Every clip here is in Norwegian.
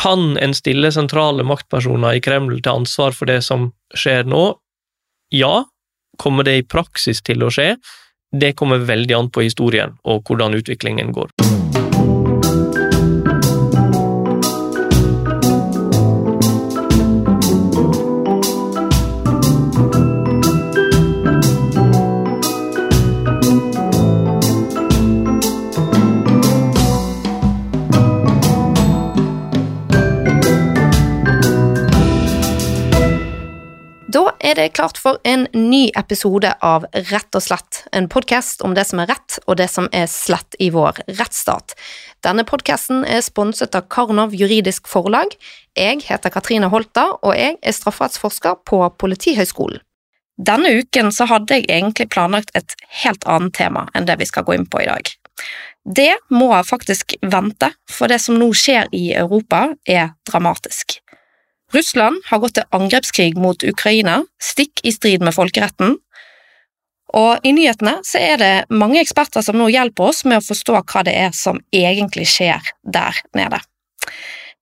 Kan en stille sentrale maktpersoner i Kreml til ansvar for det som skjer nå? Ja. Kommer det i praksis til å skje? Det kommer veldig an på historien og hvordan utviklingen går. Er det klart for en ny episode av Rett og slett, en podkast om det som er rett og det som er slett i vår rettsstat. Denne podkasten er sponset av Karnov juridisk forlag. Jeg heter Katrine Holta, og jeg er strafferettsforsker på Politihøgskolen. Denne uken så hadde jeg egentlig planlagt et helt annet tema enn det vi skal gå inn på i dag. Det må faktisk vente, for det som nå skjer i Europa, er dramatisk. Russland har gått til angrepskrig mot Ukraina, stikk i strid med folkeretten. Og i nyhetene så er det mange eksperter som nå hjelper oss med å forstå hva det er som egentlig skjer der nede.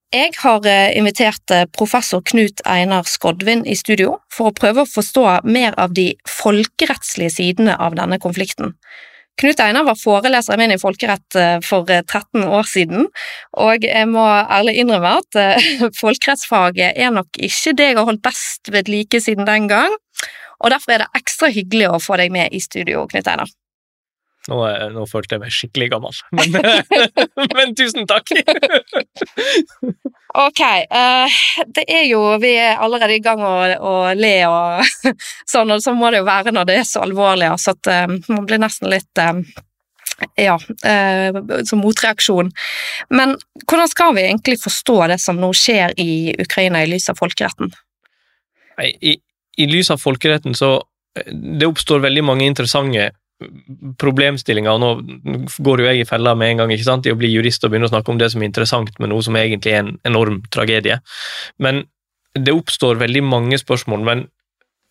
Jeg har eh, invitert eh, professor Knut Einar Skodvin i studio for å prøve å forstå mer av de folkerettslige sidene av denne konflikten. Knut Einar var foreleseren min i folkerett eh, for 13 eh, år siden, og jeg må ærlig innrømme at eh, folkerettsfaget er nok ikke det jeg har holdt best ved like siden den gang, og derfor er det ekstra hyggelig å få deg med i studio, Knut Einar. Nå, nå, følte jeg meg skikkelig gammel, men, men tusen takk! ok, uh, det er jo Vi er allerede i gang å, å le og sånn, og så må det jo være når det er så alvorlig, altså at uh, man blir nesten litt uh, ja, som motreaksjon. Men hvordan skal vi egentlig forstå det som nå skjer i Ukraina i lys av folkeretten? I, i lys av folkeretten så det oppstår veldig mange interessante problemstillinga, og nå går jo jeg i fella med en gang ikke sant, i å bli jurist og begynne å snakke om det som er interessant med noe som egentlig er en enorm tragedie. Men det oppstår veldig mange spørsmål. men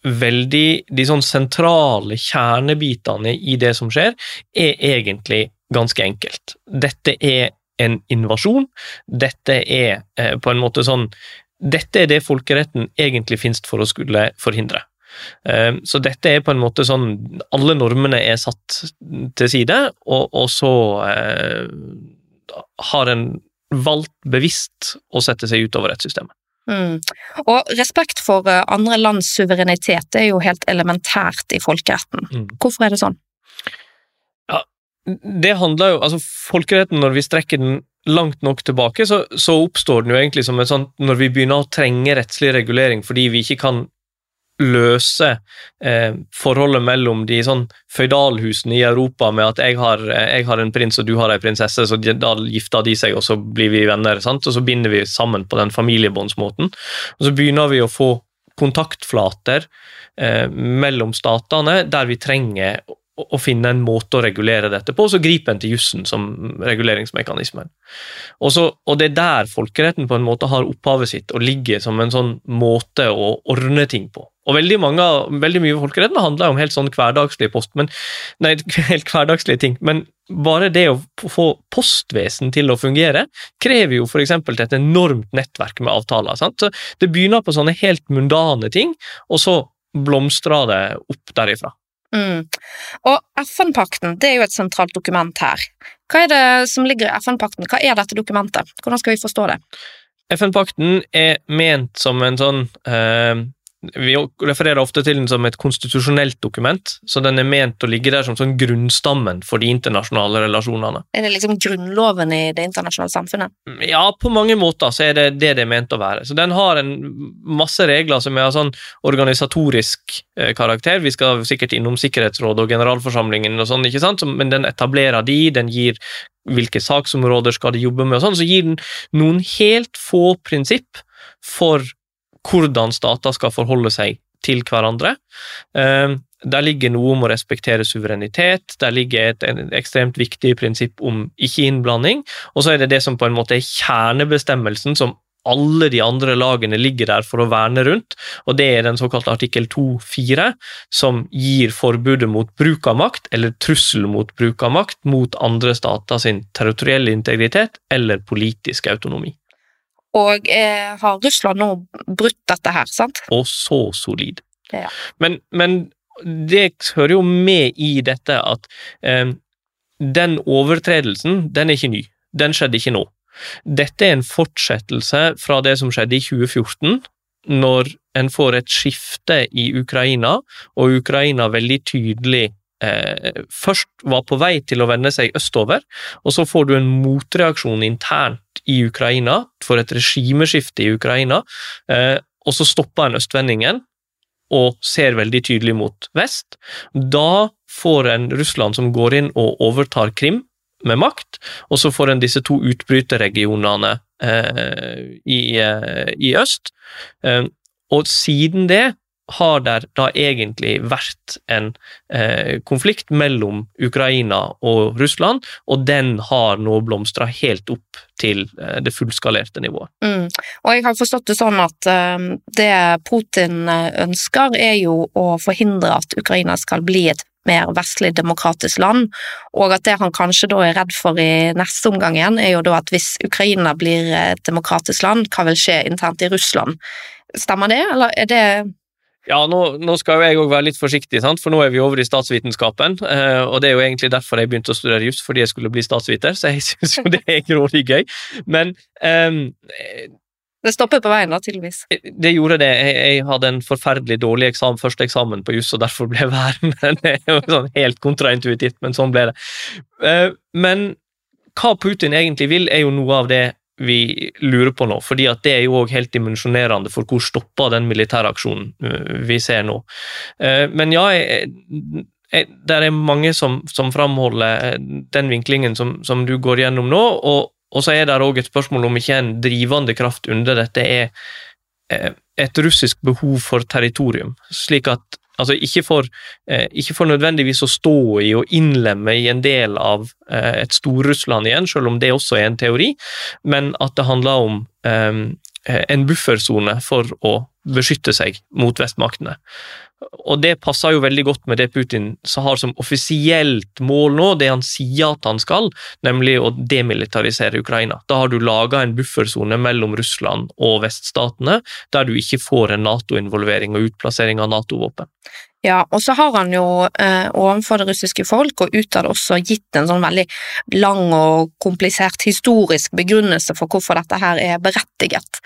veldig, De sånn sentrale kjernebitene i det som skjer, er egentlig ganske enkelt. Dette er en invasjon. Dette er eh, på en måte sånn Dette er det folkeretten egentlig finnes for å skulle forhindre. Eh, så dette er på en måte sånn Alle normene er satt til side, og, og så eh, har en valgt bevisst å sette seg utover rettssystemet. Mm. Og respekt for eh, andre lands suverenitet er jo helt elementært i folkeretten. Mm. Hvorfor er det sånn? Ja, det handler jo Altså, folkeretten, når vi strekker den langt nok tilbake, så, så oppstår den jo egentlig som et sånt Når vi begynner å trenge rettslig regulering fordi vi ikke kan løse eh, forholdet mellom de sånn føydalhusene i Europa med at jeg har, jeg har, en prins og du har en prinsesse, så da gifter de seg, og så blir vi venner. Sant? Og så binder vi sammen på den familiebåndsmåten. Og så begynner vi å få kontaktflater eh, mellom statene der vi trenger å finne en måte å regulere dette på, og så griper en til jussen som reguleringsmekanismen. Og, så, og, det er der folkeretten på en måte har opphavet sitt og ligger som en sånn måte å ordne ting på. Og veldig, mange, veldig mye av folkeretten handler om helt sånn hverdagslige post, men, nei, helt hverdagslige ting. Men bare det å få postvesen til å fungere, krever jo f.eks. et enormt nettverk med avtaler. Sant? Så det begynner på sånne helt mundane ting, og så blomstrer det opp derifra. Mm. Og FN-pakten det er jo et sentralt dokument her. Hva er det som ligger i FN-pakten? Hva er dette dokumentet? Hvordan skal vi forstå det? FN-pakten er ment som en sånn eh, vi refererer ofte til den som et konstitusjonelt dokument, så den er ment å ligge der som sånn grunnstammen for de internasjonale relasjonene. Er det liksom grunnloven i det internasjonale samfunnet? Ja, på mange måter så er det det det er ment å være. Så Den har en masse regler som er av sånn organisatorisk eh, karakter. Vi skal sikkert innom Sikkerhetsrådet og generalforsamlingen og sånn, ikke sant? men den etablerer de, den gir hvilke saksområder skal de jobbe med, og sånn, så gir den noen helt få prinsipp for hvordan stater skal forholde seg til hverandre. Ehm, der ligger noe om å respektere suverenitet, der ligger et, ekstremt viktig prinsipp om ikke-innblanding, og så er det det som på en måte er kjernebestemmelsen som alle de andre lagene ligger der for å verne rundt, og det er den såkalte artikkel 2-4, som gir forbudet mot bruk av makt, eller trussel mot bruk av makt, mot andre stater sin territorielle integritet eller politiske autonomi. Og eh, har Russland nå brutt dette her, sant? Og så solid. Ja. Men, men det hører jo med i dette at eh, den overtredelsen, den er ikke ny. Den skjedde ikke nå. Dette er en fortsettelse fra det som skjedde i 2014, når en får et skifte i Ukraina, og Ukraina veldig tydelig eh, først var på vei til å vende seg østover, og så får du en motreaksjon internt i Ukraina for et regimeskifte i Ukraina, eh, og så stopper en østvendingen og ser veldig tydelig mot vest. Da får en Russland som går inn og overtar Krim med makt, og så får en disse to utbryterregionene eh, i, eh, i, øst. Og siden det har der da egentlig vært en eh, konflikt mellom Ukraina og Russland, og den har nå blomstra helt opp til eh, det fullskalerte nivået. Mm. Og jeg har forstått det sånn at eh, det Putin eh, ønsker, er jo å forhindre at Ukraina skal bli et mer vestlig demokratisk land, og at det han kanskje da er redd for i neste omgang igjen, er jo da at hvis Ukraina blir et demokratisk land, hva vil skje internt i Russland? Stemmer det, eller er det ja, nå, nå, skal jo jeg òg være litt forsiktig, sant? for nå er vi over i statsvitenskapen. Eh, og det er jo egentlig derfor jeg begynte å studere juss, fordi jeg skulle bli statsviter, så jeg syns jo det er grådig gøy. Men eh, Det stoppet på veien, da, tydeligvis. Det gjorde det. Jeg, jeg hadde en forferdelig dårlig eksamen, første eksamen på juss, og derfor ble jeg værende. Det er jo sånn helt kontraintuitivt, men sånn ble det. Eh, men hva Putin egentlig vil, er jo noe av det vi lurer på nå, fordi at det er jo også helt dimensjonerende for hvor stoppa den militæraksjonen aksjonen vi ser nå. Uh, men ja, det er mange som, som framholder uh, den vinklingen som, som, du går gjennom nå, og, og så er det òg et spørsmål om ikke en drivende kraft under dette er et russisk behov for territorium, slik at Altså ikke for, eh, ikke for, nødvendigvis å stå i og innlemme i en del av eh, et Stor-Russland igjen, selv om det også er en teori, men at det handler om eh, en buffersone for å beskytte seg mot vestmaktene. Og det passer jo veldig godt med det Putin har som offisielt mål nå, det han sier at han skal, nemlig å demilitarisere Ukraina. Da har du laga en buffersone mellom Russland og veststatene, der du ikke får en Nato-involvering og utplassering av Nato-våpen. Ja, og så har han jo eh, overfor det russiske folk og utad også gitt en sånn veldig lang og komplisert historisk begrunnelse for hvorfor dette her er berettiget.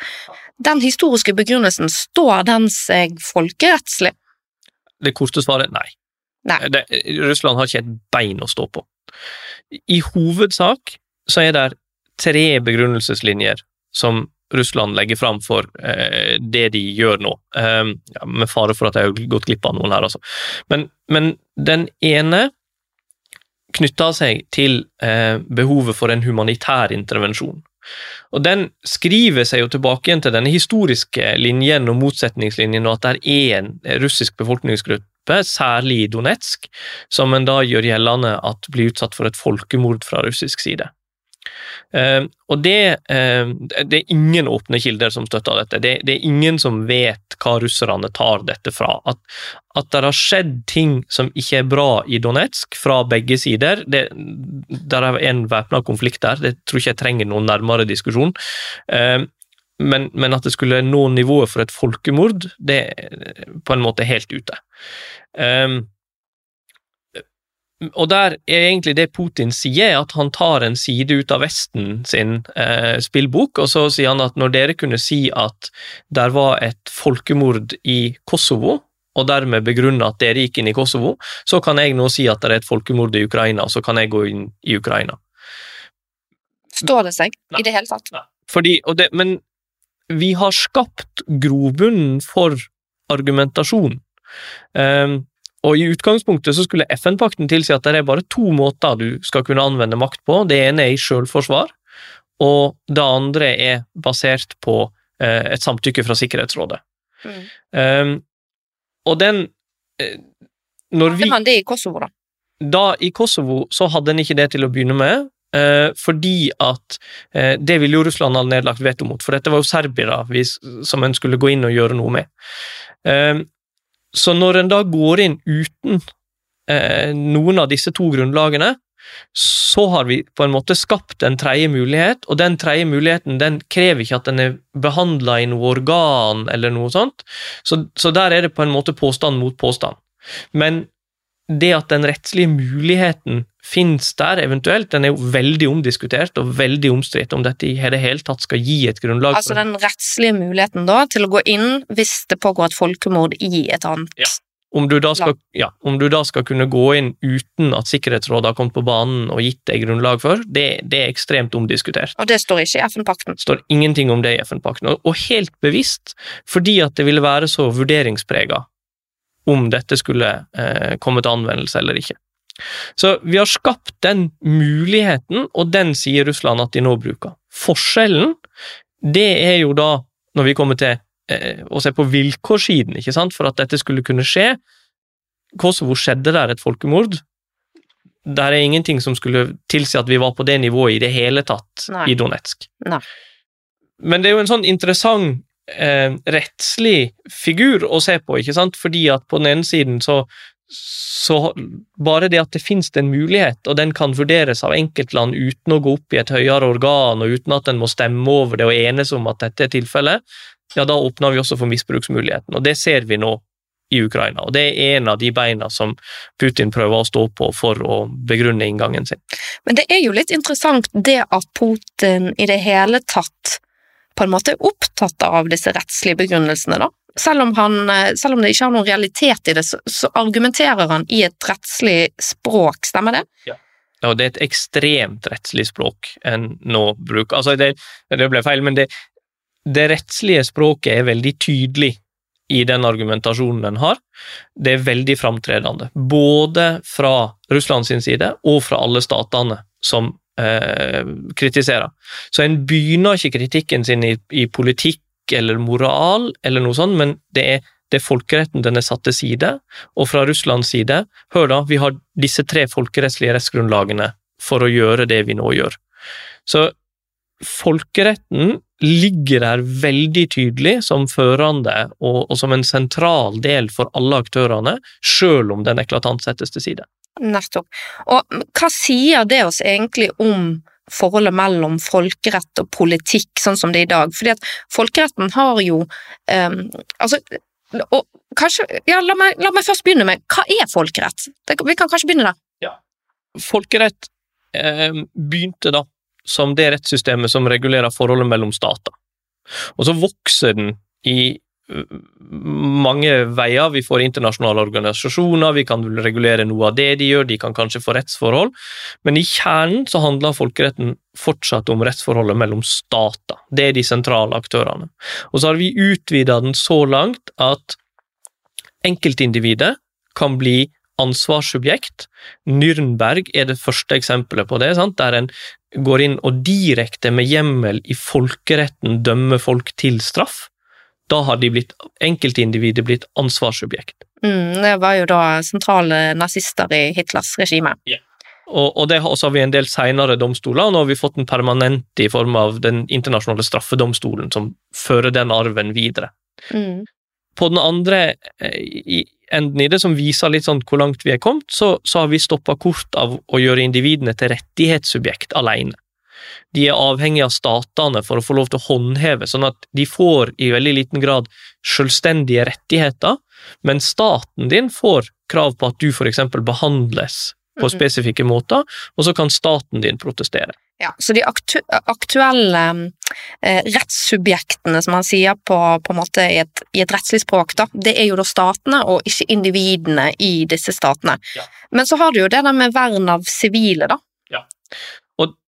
Den historiske begrunnelsen, står den seg folkerettslig? Det korte svaret nei. nei. Det, Russland har ikke et bein å stå på. I hovedsak så er det tre begrunnelseslinjer som Russland legger fram for eh, det de gjør nå. Eh, ja, med fare for at jeg har gått glipp av noen her, altså. Men, men den ene knytter seg til eh, behovet for en humanitær intervensjon. Og Den skriver seg jo tilbake igjen til denne historiske linjen og motsetningslinjen, og at det er en russisk befolkningsgruppe, særlig i Donetsk, som en da gjør gjeldende at blir utsatt for et folkemord fra russisk side. Uh, og det, uh, det, er ingen åpne kilder som støtter dette. Det, det, er ingen som vet hva russerne tar dette fra. At, at det har skjedd ting som ikke er bra i Donetsk, fra begge sider det, Der er en væpna konflikt der, det tror ikke jeg trenger noen nærmere diskusjon. Uh, men, men, at det skulle nå nivået for et folkemord, det er på en måte helt ute. Um, og der er egentlig det Putin sier, at han tar en side ut av Vesten sin eh, spillbok, og så sier han at når dere kunne si at der var et folkemord i Kosovo, og dermed begrunne at dere gikk inn i Kosovo, så kan jeg nå si at det er et folkemord i Ukraina, og så kan jeg gå inn i Ukraina. Står det seg Nei. i det hele tatt? Nei. Fordi, det, men vi har skapt grobunnen for argumentasjon. Um, og I utgangspunktet så skulle FN-pakten tilsi at det er bare to måter du skal kunne anvende makt på. Det ene er i selvforsvar, og det andre er basert på eh, et samtykke fra Sikkerhetsrådet. Mm. Um, og den eh, Når vi Hadde man det i Kosovo, da? Da, I Kosovo så hadde en ikke det til å begynne med. Eh, fordi at eh, det ville jo Russland ha nedlagt veto mot, for dette var jo serbere som en skulle gå inn og gjøre noe med. Eh, så når en da går inn uten eh, noen av disse to grunnlagene, så har vi på en måte skapt en tredje mulighet, og den tredje muligheten den krever ikke at den er behandla i noe organ eller noe sånt, så, så der er det på en måte påstand mot påstand. Men det at den rettslige muligheten finnes der, eventuelt, den er jo veldig omdiskutert og veldig omstridt om dette i det hele tatt skal gi et grunnlag Altså den rettslige muligheten da til å gå inn hvis det pågår et folkemord i et annet Ja. om du, skal, ja, om du da skal kunne gå inn uten at Sikkerhetsrådet har kommet på banen og gitt deg grunnlag for, det, det er ekstremt omdiskutert. Og det står ikke i FN-pakten. Det står ingenting om det i FN-pakten, og, og helt bevisst fordi at det ville være så vurderingsprega om dette skulle eh, komme til anvendelse eller ikke. Så vi har skapt den muligheten, og den sier Russland at de nå bruker. Forskjellen, det er jo da, når vi kommer til eh, å se på vilkårssiden, ikke sant, for at dette skulle kunne skje. Kosovo skjedde der et folkemord. Der er ingenting som skulle tilsi at vi var på det nivået i det hele tatt Nei. i Donetsk. Nei. Men det er jo en sånn interessant eh, rettslig figur å se på, ikke sant? fordi at på den ene siden så, så Bare det at det finnes en mulighet, og den kan vurderes av enkeltland uten å gå opp i et høyere organ, og uten at en må stemme over det og enes om at dette er tilfellet, ja, da åpner vi også for misbruksmuligheten. Og det ser vi nå i Ukraina, og det er en av de beina som Putin prøver å stå på for å begrunne inngangen sin. Men det er jo litt interessant det at Putin i det hele tatt på en måte er opptatt av disse rettslige begrunnelsene, da. Selv om, han, eh, selv om det ikke har noen realitet i det, så, så argumenterer han i et rettslig språk, stemmer det? Ja, ja det er et ekstremt rettslig språk en nå bruker. Altså, det, det ble feil, men det, det rettslige språket er veldig tydelig i den argumentasjonen en har. Det er veldig framtredende, både fra Russland sin side og fra alle statene som eh, kritiserer. Så en begynner ikke kritikken sin i, i politikk eller moral, eller noe sånt, men det er, det er folkeretten den er satt til side, og fra Russlands side, hør da, vi har disse tre folkerettslige rettsgrunnlagene for å gjøre det vi nå gjør. Så folkeretten ligger der veldig tydelig som førende og, og som en sentral del for alle aktørene, sjøl om den eklatant settes til side. Nettopp. Og hva sier det oss egentlig om forholdet mellom folkerett og politikk, sånn som det er i dag? Fordi at folkeretten har jo um, Altså, og kanskje Ja, la meg, la meg, først begynne med hva er folkerett? Det, vi kan kanskje begynne der. Folkerett eh, begynte da som det rettssystemet som regulerer forholdet mellom stater. Og så vokser den i mange veier. Vi får internasjonale organisasjoner, vi kan regulere noe av det de gjør, de kan kanskje få rettsforhold, men i kjernen så handler folkeretten fortsatt om rettsforholdet mellom stater. Det er de sentrale aktørene. Og så har vi utvida den så langt at enkeltindividet kan bli ansvarssubjekt. Nürnberg er det første eksempelet på det, sant? der en går inn og direkte med hjemmel i folkeretten dømmer folk til straff. Da har de blitt, enkeltindividet blitt ansvarssubjekt. Mm, det var jo da sentrale nazister i Hitlers regime. Og, og det har også vi en del senere domstoler, og nå har vi fått den permanent i form av den internasjonale straffedomstolen, som fører den arven videre. Mm. På den andre eh, i enden i det, som viser litt sånn hvor langt vi er kommet, så, så har vi stoppa kort av å gjøre individene til rettighetssubjekt alene. De er avhengig av statene for å få lov til å håndheve, sånn at de får i veldig liten grad selvstendige rettigheter, men staten din får krav på at du f.eks. behandles på Mhm. spesifikke måter, og så kan staten din protestere. Ja, så de aktu aktuelle eh, rettssubjektene, som man sier på, på en måte i et, i et rettslig språk, da, det er jo da statene og ikke individene i disse statene. Ja. Men så har du jo det der med vern av sivile, da.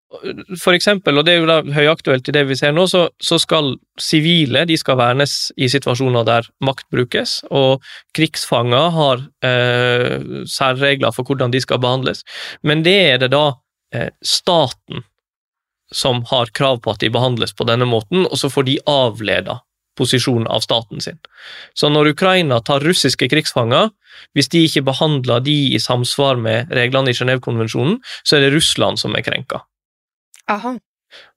For eksempel, og det er jo da høyaktuelt i det vi ser nå, så, så skal sivile de skal vernes i situasjoner der makt brukes, og krigsfanger har eh, særregler for hvordan de skal behandles. Men det er det da eh, staten som har krav på at de behandles på denne måten, og så får de avleda posisjonen av staten sin. Så når Ukraina tar russiske krigsfanger, hvis de ikke behandler de i samsvar med reglene i Genévekonvensjonen, så er det Russland som er krenka. Aha.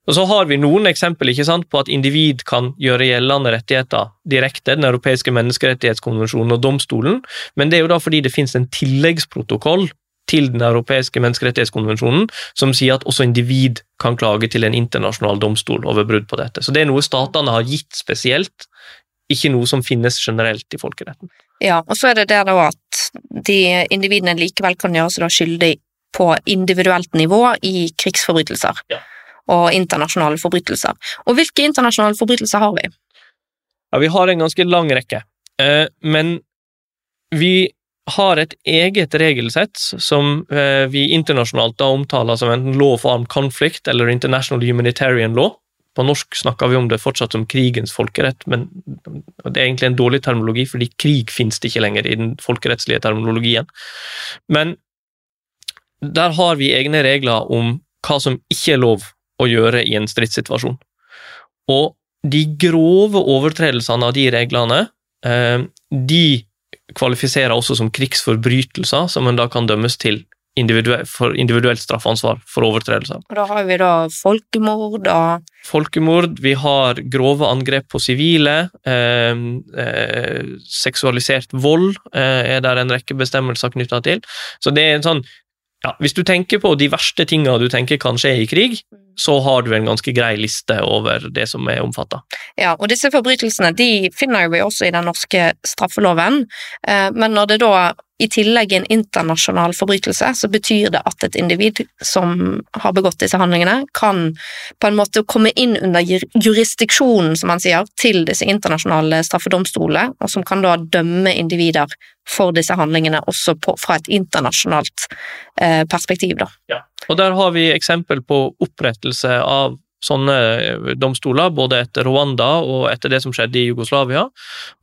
Og så har vi noen eksempel ikke sant, på at individ kan gjøre gjeldende rettigheter direkte, Den europeiske menneskerettighetskonvensjonen og domstolen, men det er jo da fordi det finnes en tilleggsprotokoll til Den europeiske menneskerettighetskonvensjonen, som sier at også individ kan klage til en internasjonal domstol over brudd på dette. Så det er noe statene har gitt spesielt, ikke noe som finnes generelt i folkeretten. Ja, og så er det det da at de individene likevel kan gjøre seg skyldig på individuelt nivå i krigsforbrytelser. Ja. Og internasjonale forbrytelser. Og hvilke internasjonale forbrytelser har vi? Ja, vi har en ganske lang rekke, eh, men vi har et eget regelsett som eh, vi internasjonalt da omtaler som enten law of armed conflict eller international humanitarian law. På norsk snakker vi om det fortsatt som krigens folkerett, men det er egentlig en dårlig terminologi, fordi krig finnes det ikke lenger i den folkerettslige terminologien. Men der har vi egne regler om hva som ikke er lov å gjøre i en stridssituasjon. Og de grove overtredelsene av de reglene, eh, de kvalifiserer også som krigsforbrytelser, som en da kan dømmes til individuell, for individuelt straffansvar for overtredelser. Og da har vi da folkemord og Folkemord, vi har grove angrep på sivile, eh, eh, seksualisert vold eh, er der en rekke bestemmelser knytta til. Så det er en sånn ja, Hvis du tenker på de verste tinga du tenker kan skje i krig, så har du en ganske grei liste over det som er omfatta. Ja, og disse forbrytelsene de finner vi også i den norske straffeloven, eh, men når det da i tillegg en internasjonal forbrytelse, så betyr det at et individ som har begått disse handlingene, kan på en måte komme inn under jur- jurisdiksjonen, som man sier, til disse internasjonale straffedomstolene, og som kan da dømme individer for disse handlingene også på, fra et internasjonalt eh, perspektiv, da. Og der har vi eksempel på opprettelse av sånne eh, domstoler, både etter Rwanda og etter det som skjedde i Jugoslavia.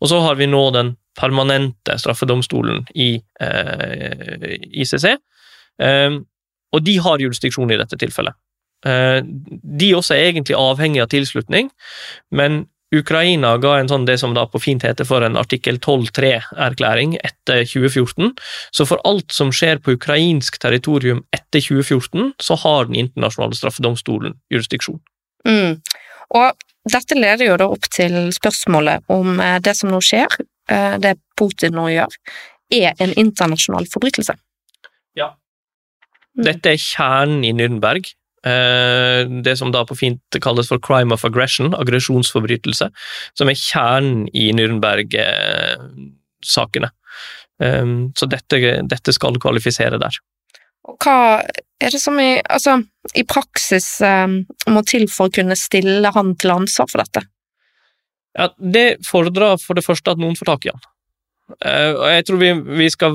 Og så har vi nå den permanente straffedomstolen i eh, ICC. Eh, og de har jurisdiksjon i dette tilfellet. Eh, de også er egentlig avhengig av tilslutning, men Ukraina ga en sånn det som da på fint heter for en artikkel 12.3-erklæring etter 2014. Så for alt som skjer på ukrainsk territorium etter 2014, så har Den internasjonale straffedomstolen jurisdiksjon. Mm. Og dette leder jo da opp til spørsmålet om eh, det som nå skjer, eh, det Putin nå gjør, er en internasjonal forbrytelse. Ja. Dette er kjernen i Nürnberg. Eh, Det som da på fint kalles for crime of aggression, aggresjonsforbrytelse, som er kjernen i Nürnberg-sakene. Så dette, dette skal kvalifisere der. Og hva er det som i, altså, i praksis eh, må til for å kunne stille han til ansvar for dette? Ja, det fordrer for det første at noen får tak i han. Eh, og jeg tror vi, vi skal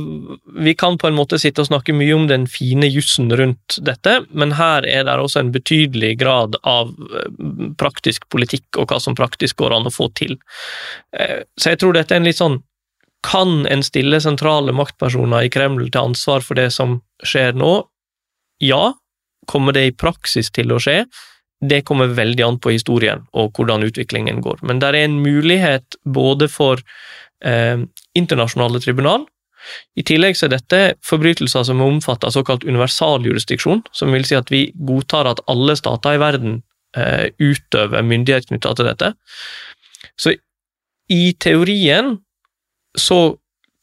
Vi kan på en måte sitte og snakke mye om den fine jussen rundt dette, men her er det også en betydelig grad av eh, praktisk politikk og hva som praktisk går an å få til. Eh, Så jeg tror dette er en litt sånn Kan en stille sentrale maktpersoner i Kreml til ansvar for det som skjer nå? Ja. Kommer det i praksis til å skje? Det kommer veldig an på historien og hvordan utviklingen går. Men det er en mulighet både for eh, internasjonale tribunal. I tillegg så er dette forbrytelser som er omfattet av såkalt universaljurisdiksjon, som vil si at vi godtar at alle stater i verden eh, utøver myndighet knytta til dette. Så i teorien så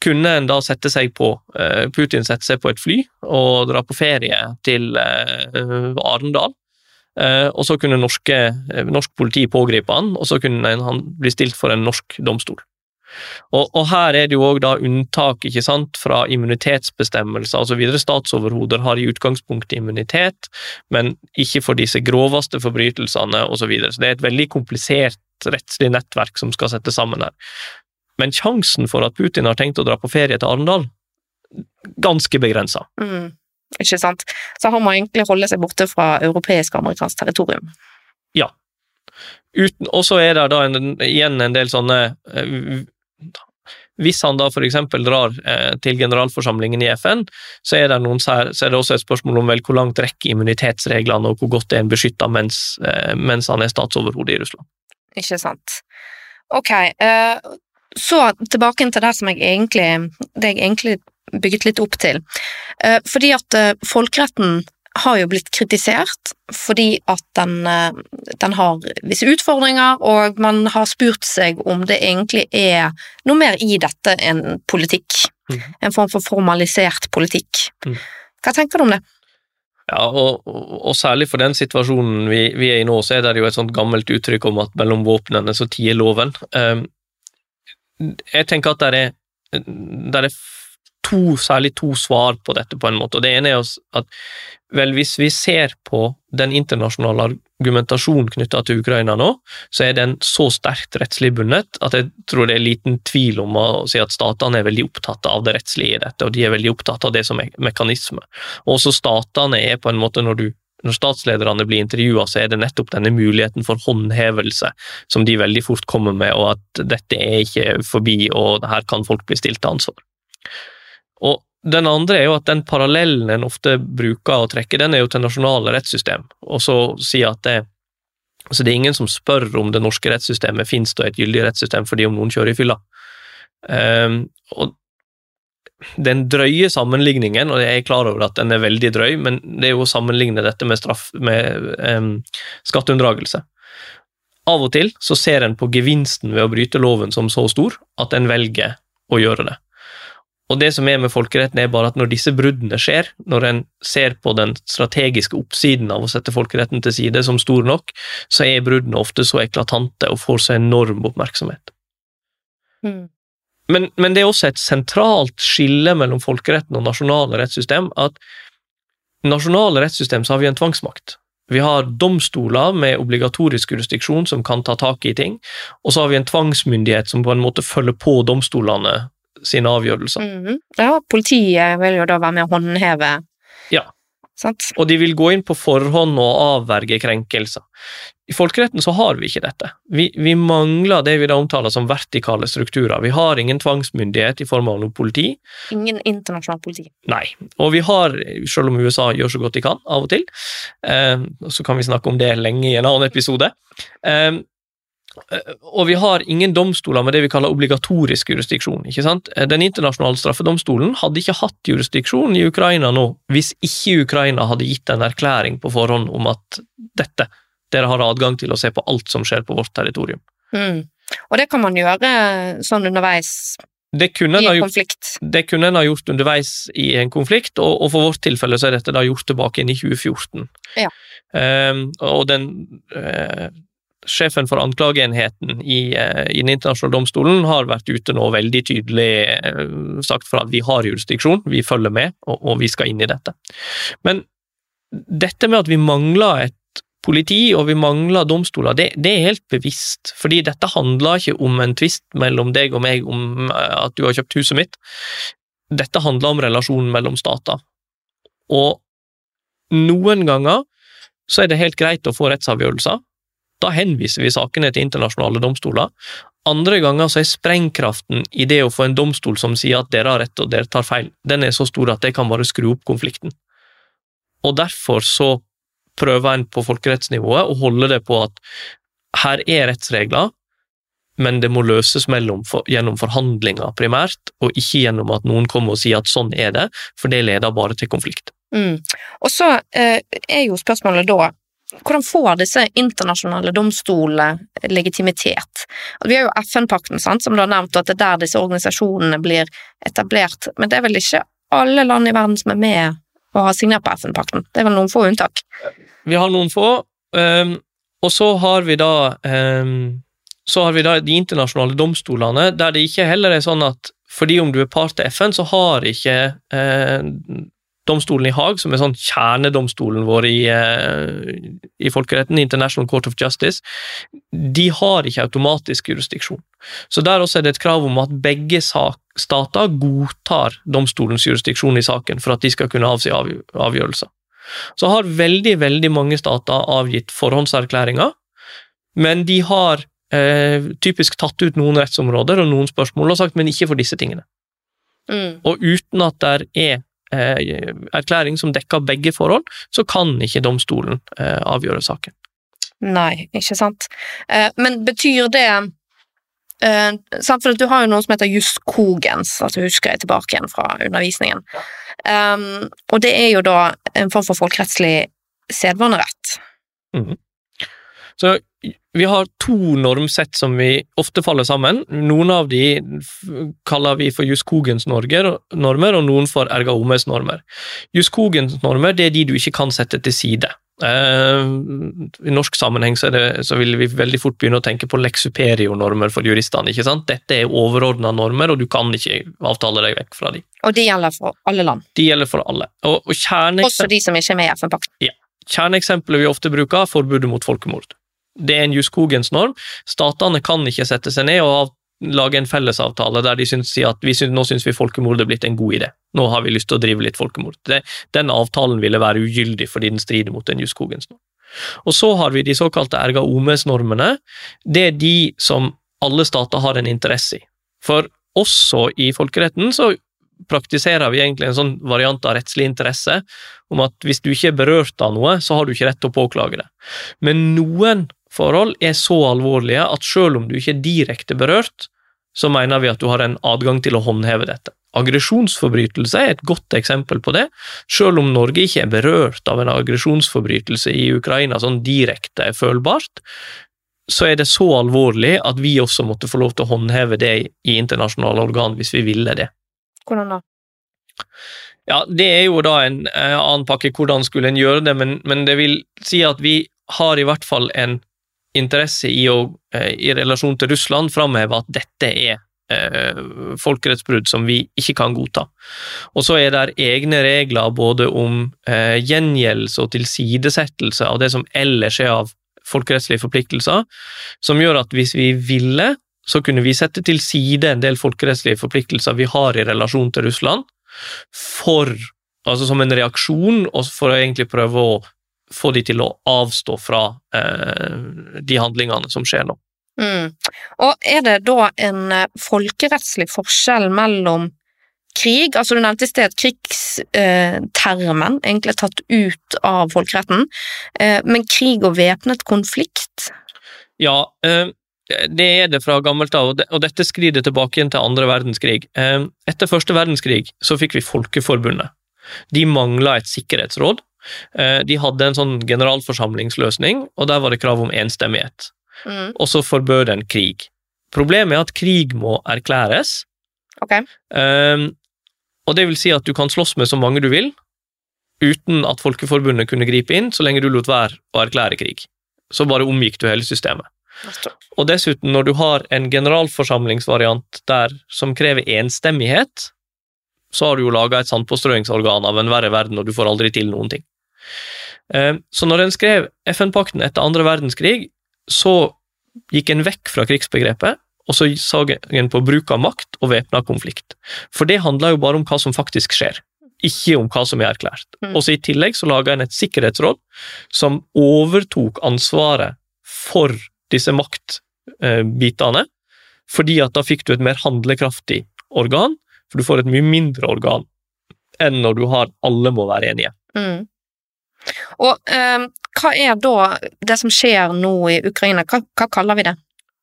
kunne en da sette seg på eh, Putin sette seg på et fly og dra på ferie til eh, Arendal. Eh, og så kunne norske, eh, norsk politi pågripe han, og så kunne han bli stilt for en norsk domstol. Og, og her er det jo òg da unntak ikke sant, fra immunitetsbestemmelser osv. Statsoverhoder har i utgangspunktet immunitet, men ikke for disse groveste forbrytelsene osv. Så, videre. så det er et veldig komplisert rettslig nettverk som skal settes sammen her. Men sjansen for at Putin har tenkt å dra på ferie til Arendal, ganske begrensa. Mm. Ikke sant? Så han må egentlig holde seg borte fra europeisk og amerikansk territorium. Ja. Og så er det da en, igjen en del sånne eh, Hvis han da eksempel drar eh, til generalforsamlingen i FN, så er, sær, så er det også et spørsmål om vel hvor langt rekker immunitetsreglene, og hvor godt er en beskytta mens, eh, mens han er statsoverhode i Russland. Ikke sant. Ok, eh, så tilbake til det som jeg egentlig, det jeg egentlig bygget litt opp til. Fordi at folkeretten har jo blitt kritisert fordi at den, eh, den har visse utfordringer, og man har spurt seg om det egentlig er noe mer i dette enn politikk. Mm. En form for formalisert politikk. Mm. Hva tenker du om det? Ja, og, og, særlig for den situasjonen vi, vi, er i nå, så er det jo et sånt gammelt uttrykk om at mellom våpnene så tier loven. Um, jeg tenker at det er, det er to, særlig to svar på dette, på en måte. Og Det ene er at vel, hvis vi ser på den internasjonale argumentasjonen knytta til Ukraina nå, så er den så sterkt rettslig bundet at jeg tror det er liten tvil om å si at statene er veldig opptatt av det rettslige i dette, og de er veldig opptatt av det som er mekanisme. Også statene er på en måte, når du når statslederne blir intervjua, så er det nettopp denne muligheten for håndhevelse som de veldig fort kommer med, og at dette er ikke forbi, og her kan folk bli stilt til ansvar. Og den andre er jo at den parallellen en ofte bruker å trekke, den er jo til nasjonale rettssystem, og så si at det, altså det er ingen som spør om det norske rettssystemet finnes det et gyldig rettssystem fordi om noen kjører i fylla. Um, og den drøye sammenligningen, og jeg er klar over at den er veldig drøy, men det er jo å sammenligne dette med, straff, med um, skatteunndragelse. Av og til så ser en på gevinsten ved å bryte loven som så stor at en velger å gjøre det. Og det som er med folkeretten, er bare at når disse bruddene skjer, når en ser på den strategiske oppsiden av å sette folkeretten til side som stor nok, så er bruddene ofte så eklatante og får så enorm oppmerksomhet. Mm. Men, men, det er også et sentralt skille mellom folkeretten og nasjonale rettssystem at nasjonale rettssystem så har vi en tvangsmakt. Vi har domstoler med obligatorisk jurisdiksjon som kan ta tak i ting, og så har vi en tvangsmyndighet som på en måte følger på domstolene sine avgjørelser. Mm. Ja, politiet vil jo da være med å håndheve Ja. Sant? Og de vil gå inn på forhånd og avverge krenkelser. I folkeretten så har vi ikke dette. Vi, vi, mangler det vi da omtaler som vertikale strukturer. Vi har ingen tvangsmyndighet i form av noe politi. Ingen internasjonalt politi. Nei. Og vi har, selv om USA gjør så godt de kan, av og til, eh, så kan vi snakke om det lenge i en annen episode, Eh, og vi har ingen domstoler med det vi kaller obligatorisk jurisdiksjon. ikke sant? Eh, den internasjonale straffedomstolen hadde ikke hatt jurisdiksjon i Ukraina nå hvis ikke Ukraina hadde gitt en erklæring på forhånd om at dette, dere har adgang til å se på alt som skjer på vårt territorium. Mm. Og det kan man gjøre sånn underveis det kunne, en konflikt. det kunne en ha gjort underveis i en konflikt, og, og, for vårt tilfelle så er dette da gjort tilbake inn i 2014. Ja. Um, og den uh, sjefen for anklageenheten i, eh, i, Den internasjonale domstolen har vært ute nå veldig tydelig eh, sagt for at vi har jurisdiksjon, vi følger med, og, og, vi skal inn i dette. Men dette med at vi mangler et politi og vi mangler domstoler, det, det er helt bevisst. Fordi dette handler ikke om en tvist mellom deg og meg om eh, at du har kjøpt huset mitt. Dette handler om relasjonen mellom stater. Og noen ganger så er det helt greit å få rettsavgjørelser, da henviser vi sakene til internasjonale domstoler. Andre ganger så er sprengkraften i det å få en domstol som sier at dere har rett og dere tar feil, den er så stor at det kan bare skru opp konflikten. Og derfor så prøver en på folkerettsnivået å holde det på at her er rettsregler, men det må løses for, gjennom forhandlinger primært, og ikke gjennom at noen kommer og sier at sånn er det, for det leder bare til konflikt. Mm. Og så eh, er jo spørsmålet da hvordan får disse internasjonale domstolene legitimitet? Vi har jo FN-pakten, som du har nevnt, at det er der disse organisasjonene blir etablert. Men det er vel ikke alle land i verden som er med og har signert på FN-pakten? Det er vel noen få unntak? Vi har noen få, um, og så har vi da um, så har vi da de internasjonale domstolene, der det ikke heller er sånn at fordi om du er part til FN, så har ikke eh, domstolen i Haag, som er sånn kjernedomstolen vår i, eh, i, folkeretten, International Court of Justice, de har ikke automatisk jurisdiksjon. Så der også er det et krav om at begge stater godtar domstolens jurisdiksjon i saken for at de skal kunne avsi avgjørelser. Så har veldig, veldig mange stater avgitt forhåndserklæringer, men de har eh, typisk tatt ut noen rettsområder og noen spørsmål og sagt men ikke for disse tingene. Mm. Og uten at det er erklæring som dekker begge forhold, så kan ikke domstolen eh, avgjøre saken. Nei, ikke sant. Eh, men betyr det for Du har jo noe som heter juskogens, altså husker jeg tilbake igjen fra undervisningen. Og det er jo da en form for folkerettslig sedvanerett. Mm. Så vi har to normsett som vi ofte faller sammen. Noen av de kaller vi for Juskogens normer, og noen for Ergaomes normer. Juskogens normer det er de du ikke kan sette til side. Uh, I norsk sammenheng så, det, så, vil vi veldig fort begynne å tenke på lex superior-normer for juristene. ikke sant? Dette er overordna normer, og du kan ikke avtale deg vekk fra dem. Og de gjelder for alle land? De gjelder for alle. Og, og Også de som ikke er med i FN-pakten? Ja. Kjerneeksempelet vi ofte bruker, er forbudet mot folkemord. Det er en Juskogens norm. Statene kan ikke sette seg ned og lage en fellesavtale der de syns at synes, nå syns vi folkemord er blitt en god idé. Nå har vi lyst til å drive litt folkemord. Det, den avtalen ville være ugyldig fordi den strider mot en Juskogens norm. Og så har vi de såkalte erga omes-normene. Det er de som alle stater har en interesse i. For også i folkeretten så praktiserer vi egentlig en sånn variant av rettslig interesse, om at hvis du ikke er berørt av noe, så har du ikke rett til å påklage det. Men noen forhold er så alvorlige at selv om du ikke er direkte berørt, så mener vi at du har en adgang til å håndheve dette. Aggresjonsforbrytelse er et godt eksempel på det. Selv om Norge ikke er berørt av en aggresjonsforbrytelse i Ukraina sånn direkte følbart, så er det så alvorlig at vi også måtte få lov til å håndheve det i internasjonale organ hvis vi ville det. Hvordan da? Ja, Det er jo da en annen pakke, hvordan skulle en gjøre det, men, men det vil si at vi har i hvert fall en interesse i å, eh, i relasjon til Russland, framhever at dette er eh, folkerettsbrudd som vi ikke kan godta. Og så er det egne regler både om eh, gjengjeldelse og tilsidesettelse av det som ellers er av folkerettslige forpliktelser, som gjør at hvis vi ville, så kunne vi sette til side en del folkerettslige forpliktelser vi har i relasjon til Russland, for, altså som en reaksjon, og for å egentlig prøve å få de til å avstå fra eh, de handlingene som skjer nå. Mm. Og er det da en eh, folkerettslig forskjell mellom krig, altså du nevnte i sted krigstermen, eh, egentlig tatt ut av folkeretten, eh, men krig og væpnet konflikt? Ja, eh, det er det fra gammelt av, og dette skrider tilbake igjen til andre verdenskrig. Etter første verdenskrig så fikk vi Folkeforbundet. De mangla et sikkerhetsråd, de hadde en sånn generalforsamlingsløsning, og der var det krav om enstemmighet. Mm. Og så forbød en krig. Problemet er at krig må erklæres. Okay. Um, og det vil si at du kan slåss med så mange du vil, uten at Folkeforbundet kunne gripe inn, så lenge du lot være å erklære krig. Så bare omgikk du hele systemet. Og dessuten, når du har en generalforsamlingsvariant der som krever enstemmighet, så har du jo laga et sandpåstrøingsorgan av en verre verden, og du får aldri til noen ting. Eh, så når en skrev FN-pakten etter andre verdenskrig, så gikk en vekk fra krigsbegrepet, og så så en på bruk av makt og væpna konflikt. For det handler jo bare om hva som faktisk skjer, ikke om hva som er erklært. Mm. Og så I tillegg så laga en et sikkerhetsråd som overtok ansvaret for disse maktbitene, fordi at da fikk du et mer handlekraftig organ, for du får et mye mindre organ enn når du har alle må være enige. Mm. Og eh, hva er da det som skjer nå i Ukraina, hva, hva kaller vi det?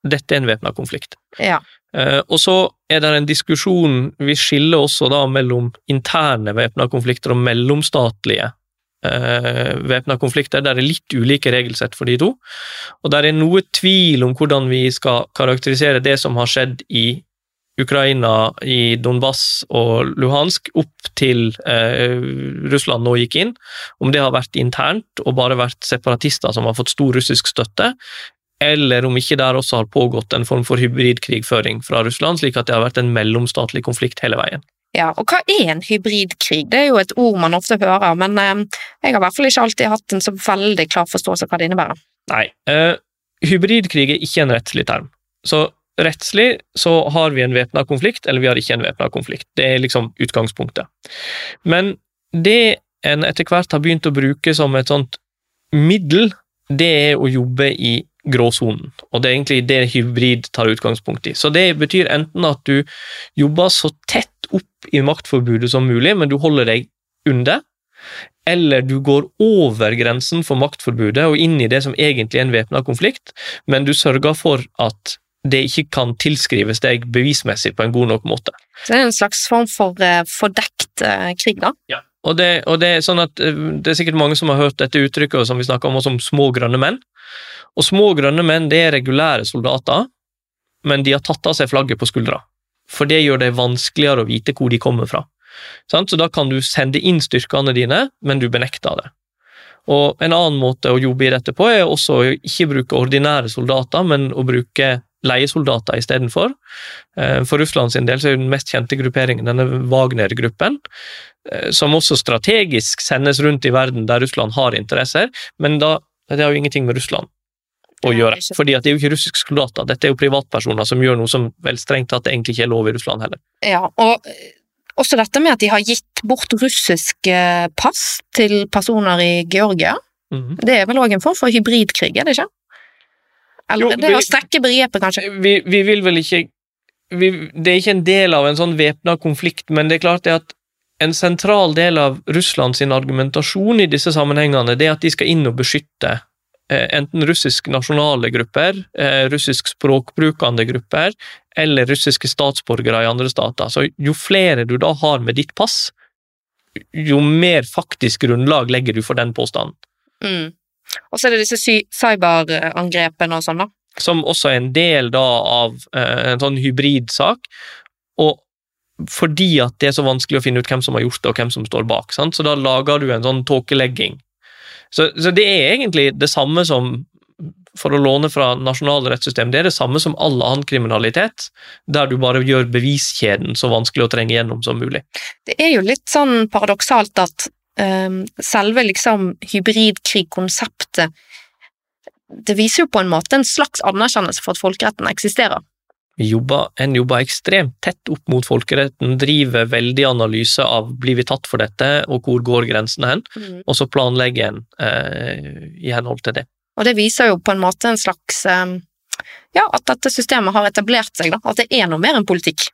Dette er en væpna konflikt. Ja. Eh, og så er det en diskusjon, vi skiller også da mellom interne væpna konflikter og mellomstatlige eh, væpna konflikter. Der er litt ulike regelsett for de to. Og der er noe tvil om hvordan vi skal karakterisere det som har skjedd i Ukraina i Donbass og Luhansk opp til eh, Russland nå gikk inn, om det har vært internt og bare vært separatister som har fått stor russisk støtte, eller om ikke der også har pågått en form for hybridkrigføring fra Russland, slik at det har vært en mellomstatlig konflikt hele veien. Ja, og hva er en hybridkrig? Det er jo et ord man ofte hører, men eh, jeg har i hvert fall ikke alltid hatt en så veldig klar forståelse av hva det innebærer. Nei, eh, hybridkrig er ikke en rettslig term. Så rettslig så har vi en væpna konflikt, eller vi har ikke en væpna konflikt. Det er liksom utgangspunktet. Men det en etter hvert har begynt å bruke som et sånt middel, det er å jobbe i gråsonen, og det er egentlig det hybrid tar utgangspunkt i. Så det betyr enten at du jobber så tett opp i maktforbudet som mulig, men du holder deg under, eller du går over grensen for maktforbudet og inn i det som egentlig er en væpna konflikt, men du sørger for at det ikke kan tilskrives deg bevismessig på en god nok måte. Så det er en slags form for uh, fordekt uh, krig, da? Ja. og det, og det er sånn at eh, det er sikkert mange som har hørt dette uttrykket som vi snakker om, som små grønne menn. Og små grønne menn det er regulære soldater, men de har tatt av seg flagget på skuldra. For det gjør det vanskeligere å vite hvor de kommer fra. Så da kan du sende inn styrkene dine, men du benekter det. Og En annen måte å jobbe i dette på er også å ikke bruke ordinære soldater, men å bruke leiesoldater istedenfor. Eh, for Russland sin del så er den mest kjente grupperingen denne Wagner-gruppen, eh, som også strategisk sendes rundt i verden der Russland har interesser, men da, det har jo ingenting med Russland å gjøre. fordi at det er jo ikke russiske soldater, dette er jo privatpersoner som gjør noe som vel strengt tatt egentlig ikke er lov i Russland heller. Ja, og også dette med at de har gitt bort russiske pass til personer i Georgia. Mm -hmm. Det er vel òg en form for hybridkrig, er det ikke? Eller jo, det er å strekke begrepet, kanskje? Vi, vi vil vel ikke vi, Det er ikke en del av en sånn væpna konflikt, men det er klart det at en sentral del av Russland sin argumentasjon i disse sammenhengene det er at de skal inn og beskytte eh, enten russisk nasjonale grupper, eh, russisk språkbrukende grupper eller russiske statsborgere i andre stater. Så jo flere du da har med ditt pass, jo mer faktisk grunnlag legger du for den påstanden. Mm. Og så er det disse cyberangrepene og sånn, da. Som også er en del da av eh, en sånn hybridsak. Og fordi at det er så vanskelig å finne ut hvem som har gjort det, og hvem som står bak. Sant? Så da lager du en sånn tåkelegging. Så, så, det er egentlig det samme som for å låne fra nasjonale rettssystem, det er det samme som all annen kriminalitet, der du bare gjør beviskjeden så vanskelig å trenge gjennom som mulig. Det er jo litt sånn paradoksalt at selve liksom hybridkrigkonseptet Det viser jo på en måte en slags anerkjennelse for at folkeretten eksisterer. Jobber, en jobber ekstremt tett opp mot folkeretten, driver veldig analyse av blir vi tatt for dette, og hvor går grensene hen, mm. og så planlegger en eh, i henhold til det. Og det viser jo på en måte en slags eh, ja, at dette systemet har etablert seg, da. At det er noe mer enn politikk.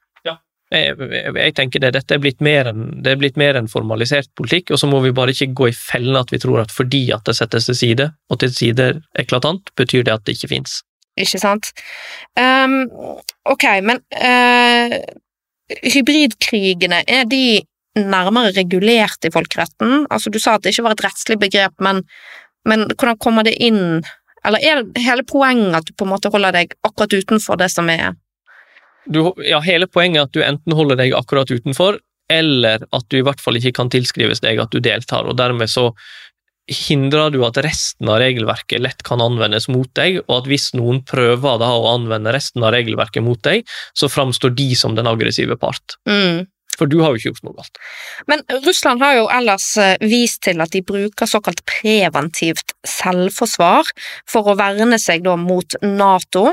Jeg, jeg, tenker det, Dette er blitt en det er blitt mer en, formalisert politikk, og så må vi bare ikke gå i fellen at vi tror at fordi at det settes til side, og til sider eklatant, betyr det at det ikke fins. Ikke sant. Um, ok, men uh, hybridkrigene, er de nærmere regulert i folkeretten? Altså, du sa at det ikke var et rettslig begrep, men, men hvordan kommer det inn Eller er hele poenget at du på en måte holder deg akkurat utenfor det som er du, ja, hele poenget er at du enten holder deg akkurat utenfor, eller at du i hvert fall ikke kan tilskrives deg at du deltar, og dermed så hindrer du at resten av regelverket lett kan anvendes mot deg, og at hvis noen prøver da å anvende resten av regelverket mot deg, så framstår de som den aggressive part. Mm. For du har jo ikke gjort noe galt. Men Russland har jo ellers eh, vist til at de bruker såkalt preventivt selvforsvar for å verne seg da mot Nato.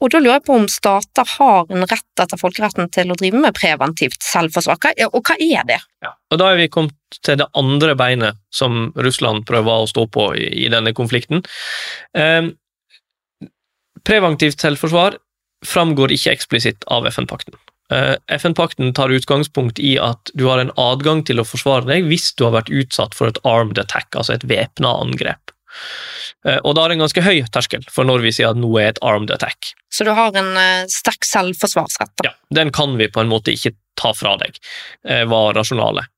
Og da lurer jeg på om stater har en rett etter folkeretten til å drive med preventivt selvforsvar, og hva er det? Ja. Og Da er vi kommet til det andre beinet som Russland prøver å stå på i, i denne konflikten. Eh, preventivt selvforsvar framgår ikke eksplisitt av FN-pakten. Eh, FN-pakten tar utgangspunkt i at du har en adgang til å forsvare deg hvis du har vært utsatt for et armed attack, altså et væpna angrep. Eh, og da er det en ganske høy terskel for når vi sier at noe er et armed attack. Så du har en uh, sterk selvforsvarsrett? Da. Ja, den kan vi på en måte ikke ta fra deg, uh, var rasjonalet.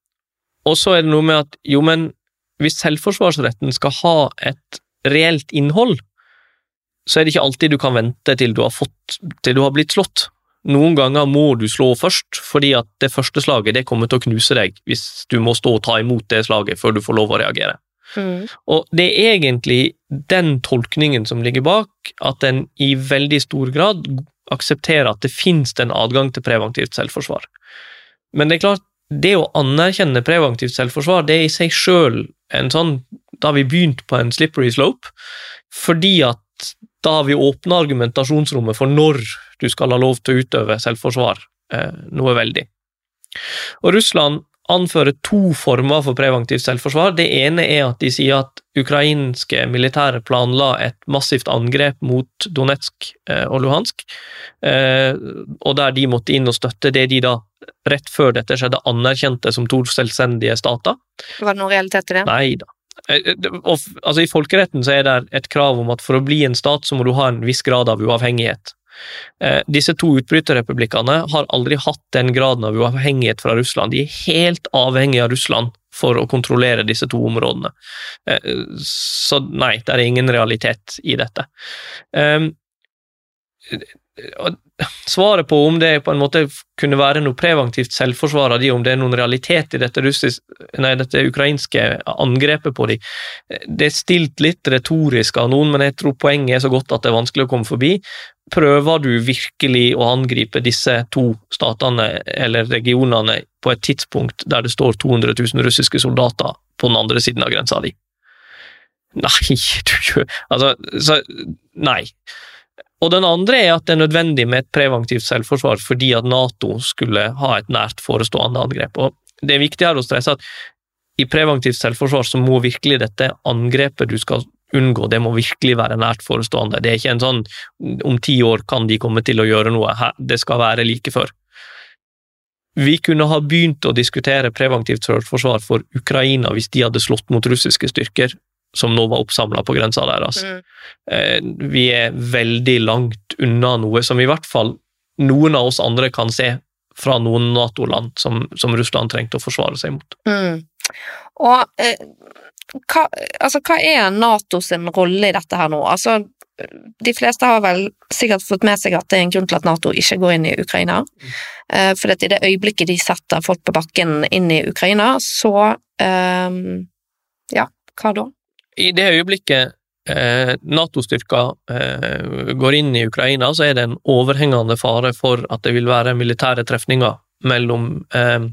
Og så er det noe med at jo, men hvis selvforsvarsretten skal ha et reelt innhold, så er det ikke alltid du kan vente til du har, fått, til du har blitt slått. Noen ganger må du slå først, fordi at det første slaget det kommer til å knuse deg hvis du må stå og ta imot det slaget før du får lov å reagere. Mm. Og det er egentlig den tolkningen som ligger bak, at en i veldig stor grad aksepterer at det finnes en adgang til preventivt selvforsvar. Men det er klart, det å anerkjenne preventivt selvforsvar, det er i seg sjøl en sånn Da har vi begynt på en slippery slope, fordi at da har vi åpna argumentasjonsrommet for når du skal ha lov til å utøve selvforsvar, eh, noe veldig. Og Russland anfører to former for preventivt selvforsvar. Det ene er at de sier at ukrainske militære planla et massivt angrep mot Donetsk eh, og Luhansk, eh, og der de måtte inn og støtte det de da, rett før dette skjedde, anerkjente som to selvstendige stater. Var det noen realitet i det? Nei da. Eh, altså I folkeretten så er det et krav om at for å bli en stat, så må du ha en viss grad av uavhengighet. Eh, disse to utbryterrepublikkene har aldri hatt den graden av uavhengighet fra Russland. De er helt avhengige av Russland for å kontrollere disse to områdene. Eh, så nei, det er ingen realitet i dette. Eh, svaret på om det på en måte kunne være noe preventivt selvforsvar av de, om det er noen realitet i dette, russisk, nei, dette ukrainske angrepet på de, det er stilt litt retorisk av noen, men jeg tror poenget er så godt at det er vanskelig å komme forbi. Prøver du virkelig å angripe disse to statene eller regionene på et tidspunkt der det står 200 000 russiske soldater på den andre siden av grensa di? Nei, du gjør Altså, så Nei. Og den andre er at det er nødvendig med et preventivt selvforsvar fordi at Nato skulle ha et nært forestående angrep. Og Det er viktig her å stresse at i preventivt selvforsvar så må virkelig dette angrepet du skal unngå, det må virkelig være nært forestående. Det er ikke en sånn om ti år kan de komme til å gjøre noe, det skal være like før. Vi kunne ha begynt å diskutere preventivt selvforsvar for Ukraina hvis de hadde slått mot russiske styrker som nå var oppsamla på grensa deres. Mm. Eh, vi er veldig langt unna noe som i hvert fall noen av oss andre kan se fra noen Nato-land som, som, Russland trengte å forsvare seg mot. Mm. Og eh, hva, altså, hva er Nato sin rolle i dette her nå? Altså, de fleste har vel sikkert fått med seg at det er en grunn til at Nato ikke går inn i Ukraina. Mm. For i det øyeblikket de setter folk på bakken inn i Ukraina, så um, Ja, hva da? I det øyeblikket eh, Nato-styrker eh, går inn i Ukraina, så er det en overhengende fare for at det vil være militære trefninger mellom eh,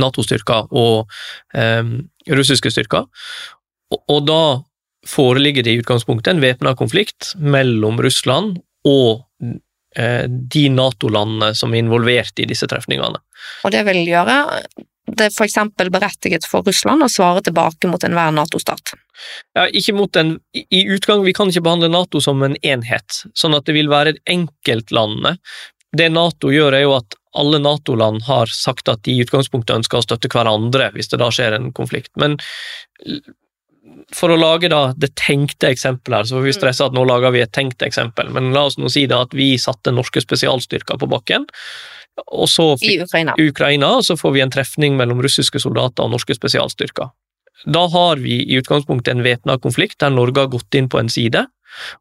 Nato-styrker og eh, russiske styrker. Og, og, da foreligger det i utgangspunktet en væpna konflikt mellom Russland og eh, de Nato-landene som er involvert i disse trefningene. Og det vil gjøre det eksempel berettiget for Russland å svare tilbake mot enhver Nato-stat? Ja, ikke mot en, I utgang, Vi kan ikke behandle Nato som en enhet, sånn at det vil være enkeltlandene. Det Nato gjør, er jo at alle Nato-land har sagt at de i utgangspunktet ønsker å støtte hverandre hvis det da skjer en konflikt. Men for å lage da det tenkte eksempelet her, så får vi stresse at nå lager vi et tenkt eksempel, men la oss nå si da at vi satte norske spesialstyrker på bakken og så I Ukraina. Ukraina, og så får vi en trefning mellom russiske soldater og norske spesialstyrker. Da har vi i utgangspunktet en væpna konflikt der Norge har gått inn på en side.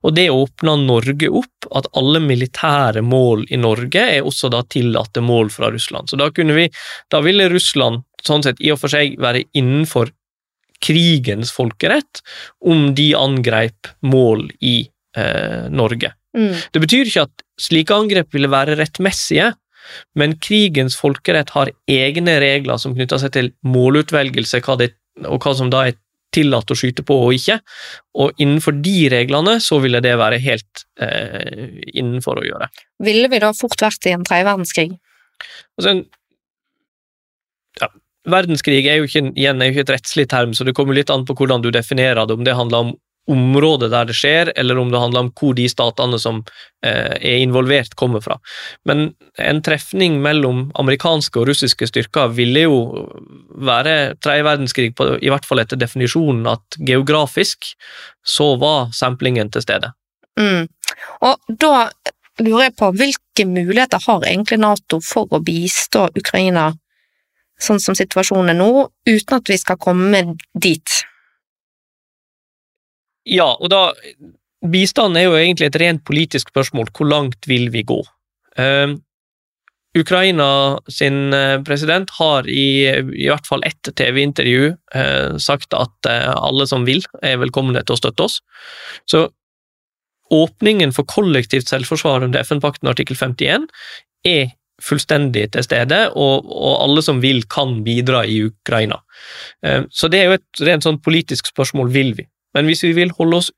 Og det åpna Norge opp, at alle militære mål i Norge er også da tillatte mål fra Russland. Så da kunne vi, da ville Russland sånn sett i og for seg være innenfor krigens folkerett om de angreip mål i eh, Norge. Mm. Det betyr ikke at slike angrep ville være rettmessige, men krigens folkerett har egne regler som knytter seg til målutvelgelse, hva det, og hva som da er tillatt å skyte på og ikke, og innenfor de reglene så ville det være helt eh, innenfor å gjøre. Ville vi da fort vært i en tredje verdenskrig? Altså, ja, verdenskrig er jo ikke, igjen, er jo ikke et rettslig term, så det kommer litt an på hvordan du definerer det, om det handler om området der det skjer, eller om det handler om hvor de statene som eh, er involvert, kommer fra. Men en trefning mellom amerikanske og russiske styrker ville jo være tredje verdenskrig, på, i hvert fall etter definisjonen at geografisk så var samplingen til stede. Mm. Og da lurer jeg på hvilke muligheter har egentlig Nato for å bistå Ukraina sånn som situasjonen er nå, uten at vi skal komme dit? Ja, og da Bistand er jo egentlig et rent politisk spørsmål. Hvor langt vil vi gå? Uh, Ukraina sin eh, president har i, i hvert fall ett TV-intervju uh, sagt at uh, alle som vil, er velkomne til å støtte oss. Så åpningen for kollektivt selvforsvar under FN-pakten artikkel 51 er fullstendig til stede, og, og, alle som vil, kan bidra i Ukraina. Så det er jo et rent sånn politisk spørsmål, vil vi? Men hvis vi vil holde oss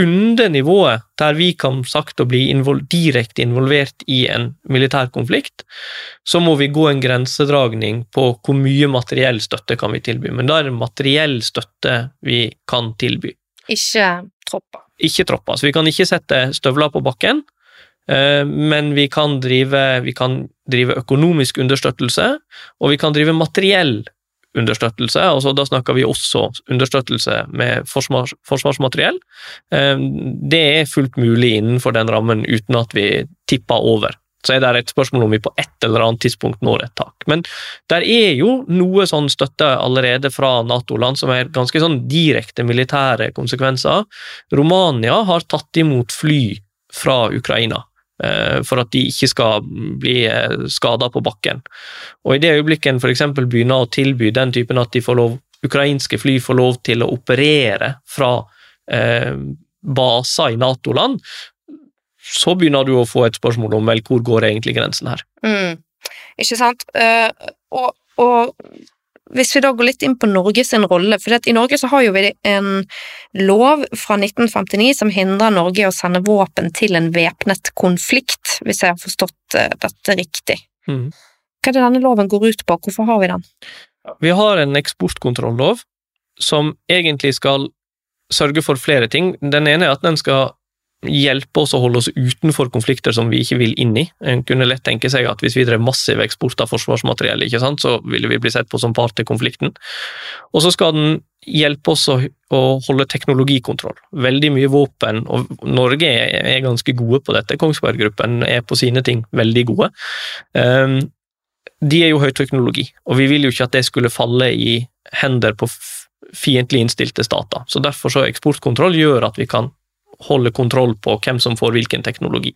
under nivået der vi kan sagt å bli invol direkte involvert i en militær konflikt, så må vi gå en grensedragning på hvor mye materiell støtte kan vi tilby. Men da er det materiell støtte vi kan tilby. Ikke tropper. Ikke tropper. Så vi kan ikke sette støvler på bakken, eh, men vi kan drive, vi kan drive økonomisk understøttelse, og vi kan drive materiell understøttelse. altså Da snakker vi også understøttelse med forsvars, forsvarsmateriell. Eh, det er fullt mulig innenfor den rammen uten at vi tipper over. Så er det et spørsmål om vi på et eller annet tidspunkt når et tak. Men der er jo noe sånn støtte allerede fra Nato-land som er ganske sånn direkte militære konsekvenser. Romania har tatt imot fly fra Ukraina for at de ikke skal bli eh, skada på bakken. Og I det øyeblikket en f.eks. begynner å tilby den typen at de får lov, ukrainske fly får lov til å operere fra eh, baser i Nato-land, så begynner du å få et spørsmål om vel, hvor går egentlig grensen her. Mm. Ikke sant. Uh, og, og, hvis vi da går litt inn på Norges rolle, for i Norge så har jo vi en lov fra 1959 som hindrer Norge i å sende våpen til en væpnet konflikt, hvis jeg har forstått uh, dette riktig. Mm. Hva er det denne loven går ut på, hvorfor har vi den? Vi har en eksportkontrollov som egentlig skal sørge for flere ting. Den ene er at den skal hjelpe oss å holde oss utenfor konflikter som vi ikke vil inn i. En kunne lett tenke seg at hvis vi drev massiv eksport av forsvarsmateriell, ikke sant, så ville vi bli sett på som part til konflikten. Og så skal den hjelpe oss å, å holde teknologikontroll. Veldig mye våpen, og Norge er, er ganske gode på dette. Kongsberg Gruppen er på sine ting veldig gode. Um, de er jo høyteknologi, og vi vil jo ikke at det skulle falle i hender på fiendtlig innstilte stater. Så Derfor så eksportkontroll gjør at vi kan holde kontroll på hvem som får hvilken teknologi.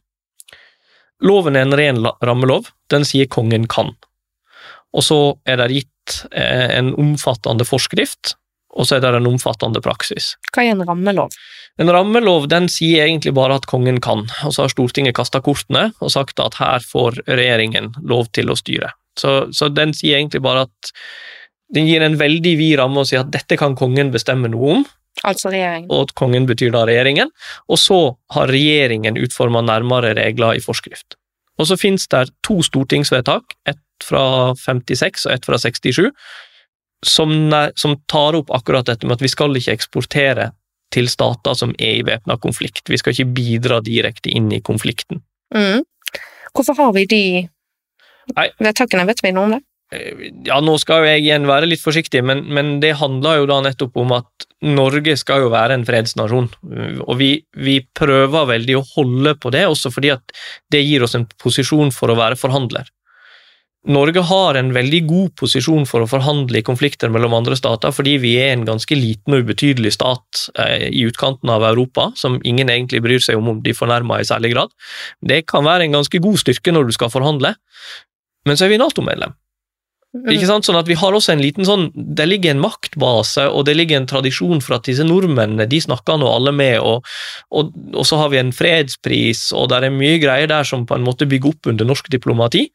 Loven er en ren rammelov, den sier kongen kan. Og så er det gitt eh, en omfattende forskrift, og så er det en omfattende praksis. Hva er en rammelov? En rammelov den sier egentlig bare at kongen kan, og så har Stortinget kasta kortene og sagt at her får regjeringen lov til å styre. Så, så den sier egentlig bare at den gir en veldig vid ramme og sier at dette kan kongen bestemme noe om, Altså regjeringen. Og at kongen betyr da regjeringen. Og så har regjeringen utforma nærmere regler i forskrift. Og så finnes det to stortingsvedtak, ett fra 56 og ett fra 67, som, som, tar opp akkurat dette med at vi skal ikke eksportere til stater som er i væpna konflikt. Vi skal ikke bidra direkte inn i konflikten. Mm. Hvorfor har vi de vedtakene? Vet vi noe om det? Eh, ja, nå skal jo jeg igjen være litt forsiktig, men, men, det handler jo da nettopp om at Norge skal jo være en fredsnasjon. Og vi, vi, prøver veldig å holde på det, også fordi at det gir oss en posisjon for å være forhandler. Norge har en veldig god posisjon for å forhandle i konflikter mellom andre stater, fordi vi er en ganske liten og ubetydelig stat eh, i utkanten av Europa, som ingen egentlig bryr seg om om de fornærmer i særlig grad. Det kan være en ganske god styrke når du skal forhandle, men så er vi Nato-medlem. Ikke sant? Sånn at vi har også en liten sånn Det ligger en maktbase, og det ligger en tradisjon for at disse nordmennene de snakker nå alle med, og, og, og, så har vi en fredspris, og det er mye greier der som på en måte bygger opp under norsk diplomati.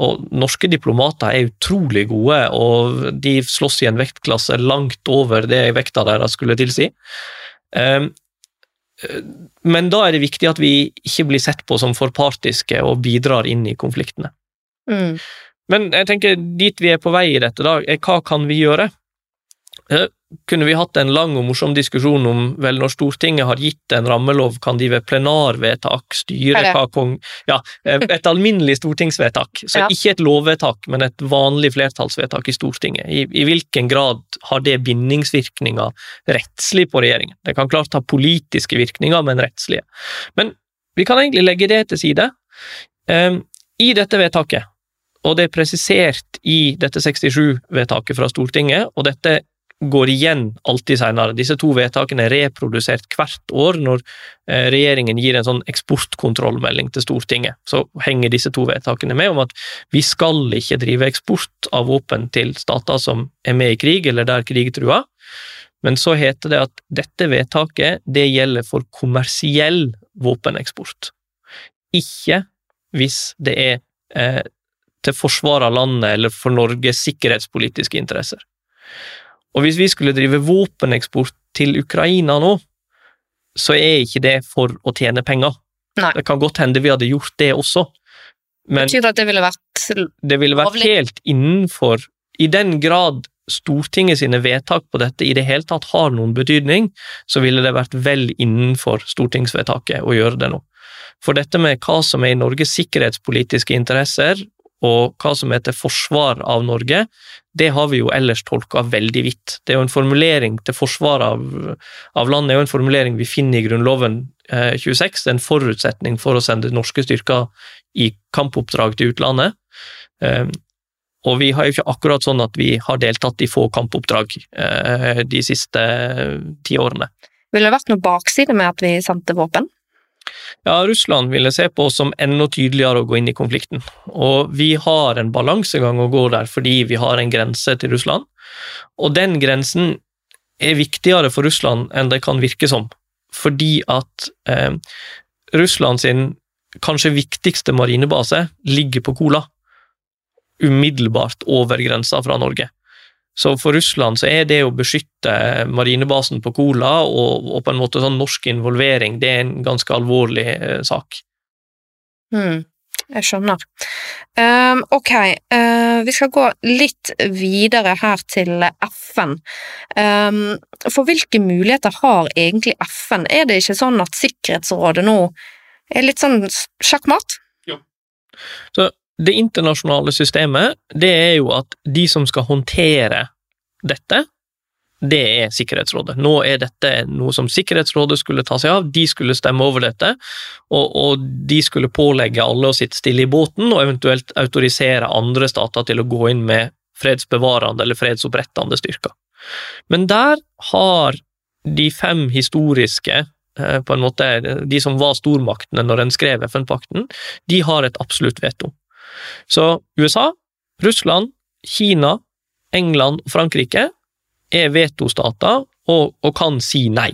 Og norske diplomater er utrolig gode, og de slåss i en vektklasse langt over det vekta deres skulle tilsi. Um, men da er det viktig at vi ikke blir sett på som for partiske og bidrar inn i konfliktene. Mm. Men jeg tenker dit vi er på vei i dette, da, er hva kan vi gjøre? Eh, kunne vi hatt en lang og morsom diskusjon om vel når Stortinget har gitt en rammelov, kan de ved plenarvedtak styre hva kong... Ja, eh, et alminnelig stortingsvedtak. Så ja. ikke et lovvedtak, men et vanlig flertallsvedtak i Stortinget. I, I, hvilken grad har det bindingsvirkninger rettslig på regjeringen? Det kan klart ha politiske virkninger, men rettslige. Men vi kan egentlig legge det til side. Um, I dette vedtaket og det er presisert i dette 67-vedtaket fra Stortinget, og dette går igjen alltid senere. Disse to vedtakene er reprodusert hvert år når eh, regjeringen gir en sånn eksportkontrollmelding til Stortinget. Så henger disse to vedtakene med om at vi skal ikke drive eksport av våpen til stater som er med i krig, eller der krig truer. Men så heter det at dette vedtaket det gjelder for kommersiell våpeneksport. Ikke hvis det er eh, til forsvar av landet eller for Norges sikkerhetspolitiske interesser. Og hvis vi skulle drive våpeneksport til Ukraina nå, så er ikke det for å tjene penger. Nei. Det kan godt hende vi hadde gjort det også, men Betyr det at det ville vært Det ville vært helt innenfor I den grad Stortinget sine vedtak på dette i det hele tatt har noen betydning, så ville det vært vel innenfor stortingsvedtaket å gjøre det nå. For dette med hva som er i Norges sikkerhetspolitiske interesser, og hva som er til forsvar av Norge, det har vi jo ellers tolka veldig vidt. Det er jo en formulering til forsvar av, av landet, er jo en formulering vi finner i Grunnloven eh, 26. Det er en forutsetning for å sende norske styrker i kampoppdrag til utlandet. Eh, og vi har jo ikke akkurat sånn at vi har deltatt i få kampoppdrag eh, de siste ti årene. Ville det vært noe bakside med at vi sendte våpen? Ja, Russland vil jeg se på som enda tydeligere å gå inn i konflikten. Og vi har en balansegang å gå der fordi vi har en grense til Russland. Og den grensen er viktigere for Russland enn det kan virke som. Fordi at eh, Russland sin kanskje viktigste marinebase ligger på Kola. Umiddelbart over grensa fra Norge. Så for Russland så er det å beskytte marinebasen på Kola og, og på en måte sånn norsk involvering, det er en ganske alvorlig eh, sak. Mm, jeg skjønner. Um, ok, uh, vi skal gå litt videre her til FN. Um, for hvilke muligheter har egentlig FN? Er det ikke sånn at Sikkerhetsrådet nå er litt sånn sjakkmatt? Så det internasjonale systemet, det er jo at de som skal håndtere dette, det er Sikkerhetsrådet. Nå er dette noe som Sikkerhetsrådet skulle ta seg av, de skulle stemme over dette, og, og de skulle pålegge alle å sitte stille i båten, og eventuelt autorisere andre stater til å gå inn med fredsbevarende eller fredsopprettende styrker. Men der har de fem historiske eh, på en måte, De som var stormaktene når en skrev FN-pakten, de har et absolutt veto. Så USA, Russland, Kina, England og Frankrike er vetostater og, og kan si nei.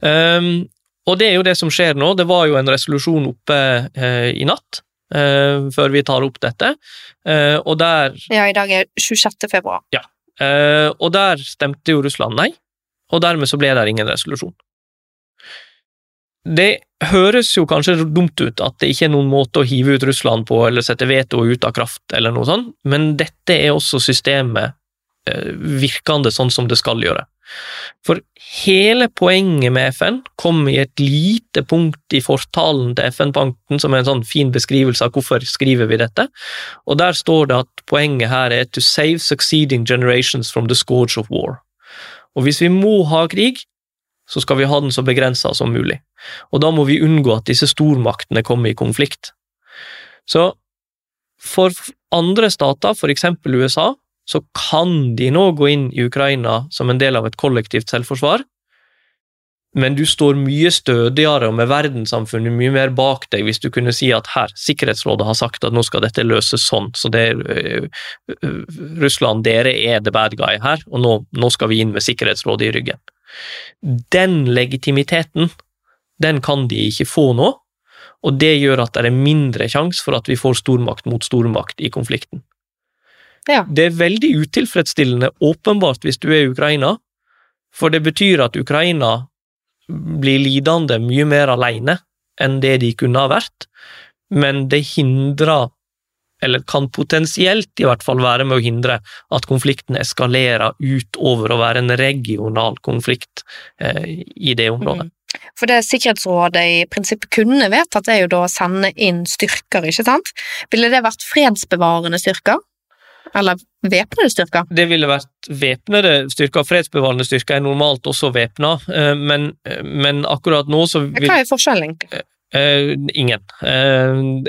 Um, og det er jo det som skjer nå. Det var jo en resolusjon oppe uh, i natt, uh, før vi tar opp dette, uh, og der Ja, i dag er 26. februar. Ja. og der stemte jo Russland nei, og dermed så ble det ingen resolusjon. Det høres jo kanskje dumt ut at det ikke er noen måte å hive ut Russland på eller sette veto ut av kraft, eller noe sånt, men dette er også systemet eh, virkende sånn som det skal gjøre. For hele poenget med FN kom i et lite punkt i fortalen til FN-pakten, som er en sånn fin beskrivelse av hvorfor skriver vi dette, og der står det at poenget her er to save succeeding generations from the scourge of war. Og hvis vi må ha krig, så skal vi ha den så begrensa som mulig. Og da må vi unngå at disse stormaktene kommer i konflikt. Så for andre stater, for eksempel USA, så kan de nå gå inn i Ukraina som en del av et kollektivt selvforsvar, men du står mye stødigere og med verdenssamfunnet mye mer bak deg hvis du kunne si at her, Sikkerhetsrådet har sagt at nå skal dette løses sånn, så det er uh, Russland, dere er the bad guy her, og nå, nå skal vi inn med Sikkerhetsrådet i ryggen. Den legitimiteten, den kan de ikke få nå, og det gjør at det er mindre sjanse for at vi får stormakt mot stormakt i konflikten. Ja. Det er veldig utilfredsstillende, åpenbart, hvis du er i Ukraina, for det betyr at Ukraina blir lidende mye mer alene enn det de kunne ha vært, men det hindrer eller kan potensielt i hvert fall være med å hindre at konflikten eskalerer utover å være en regional konflikt eh, i det området. Mm. For det Sikkerhetsrådet i prinsippet kunne vedtatt, er jo da å sende inn styrker, ikke sant? Ville det vært fredsbevarende styrker? Eller væpnede styrker? Det ville vært væpnede styrker. Fredsbevarende styrker er normalt også væpna, eh, men, eh, men, akkurat nå så vil Hva er forskjellen? Uh, ingen. Uh,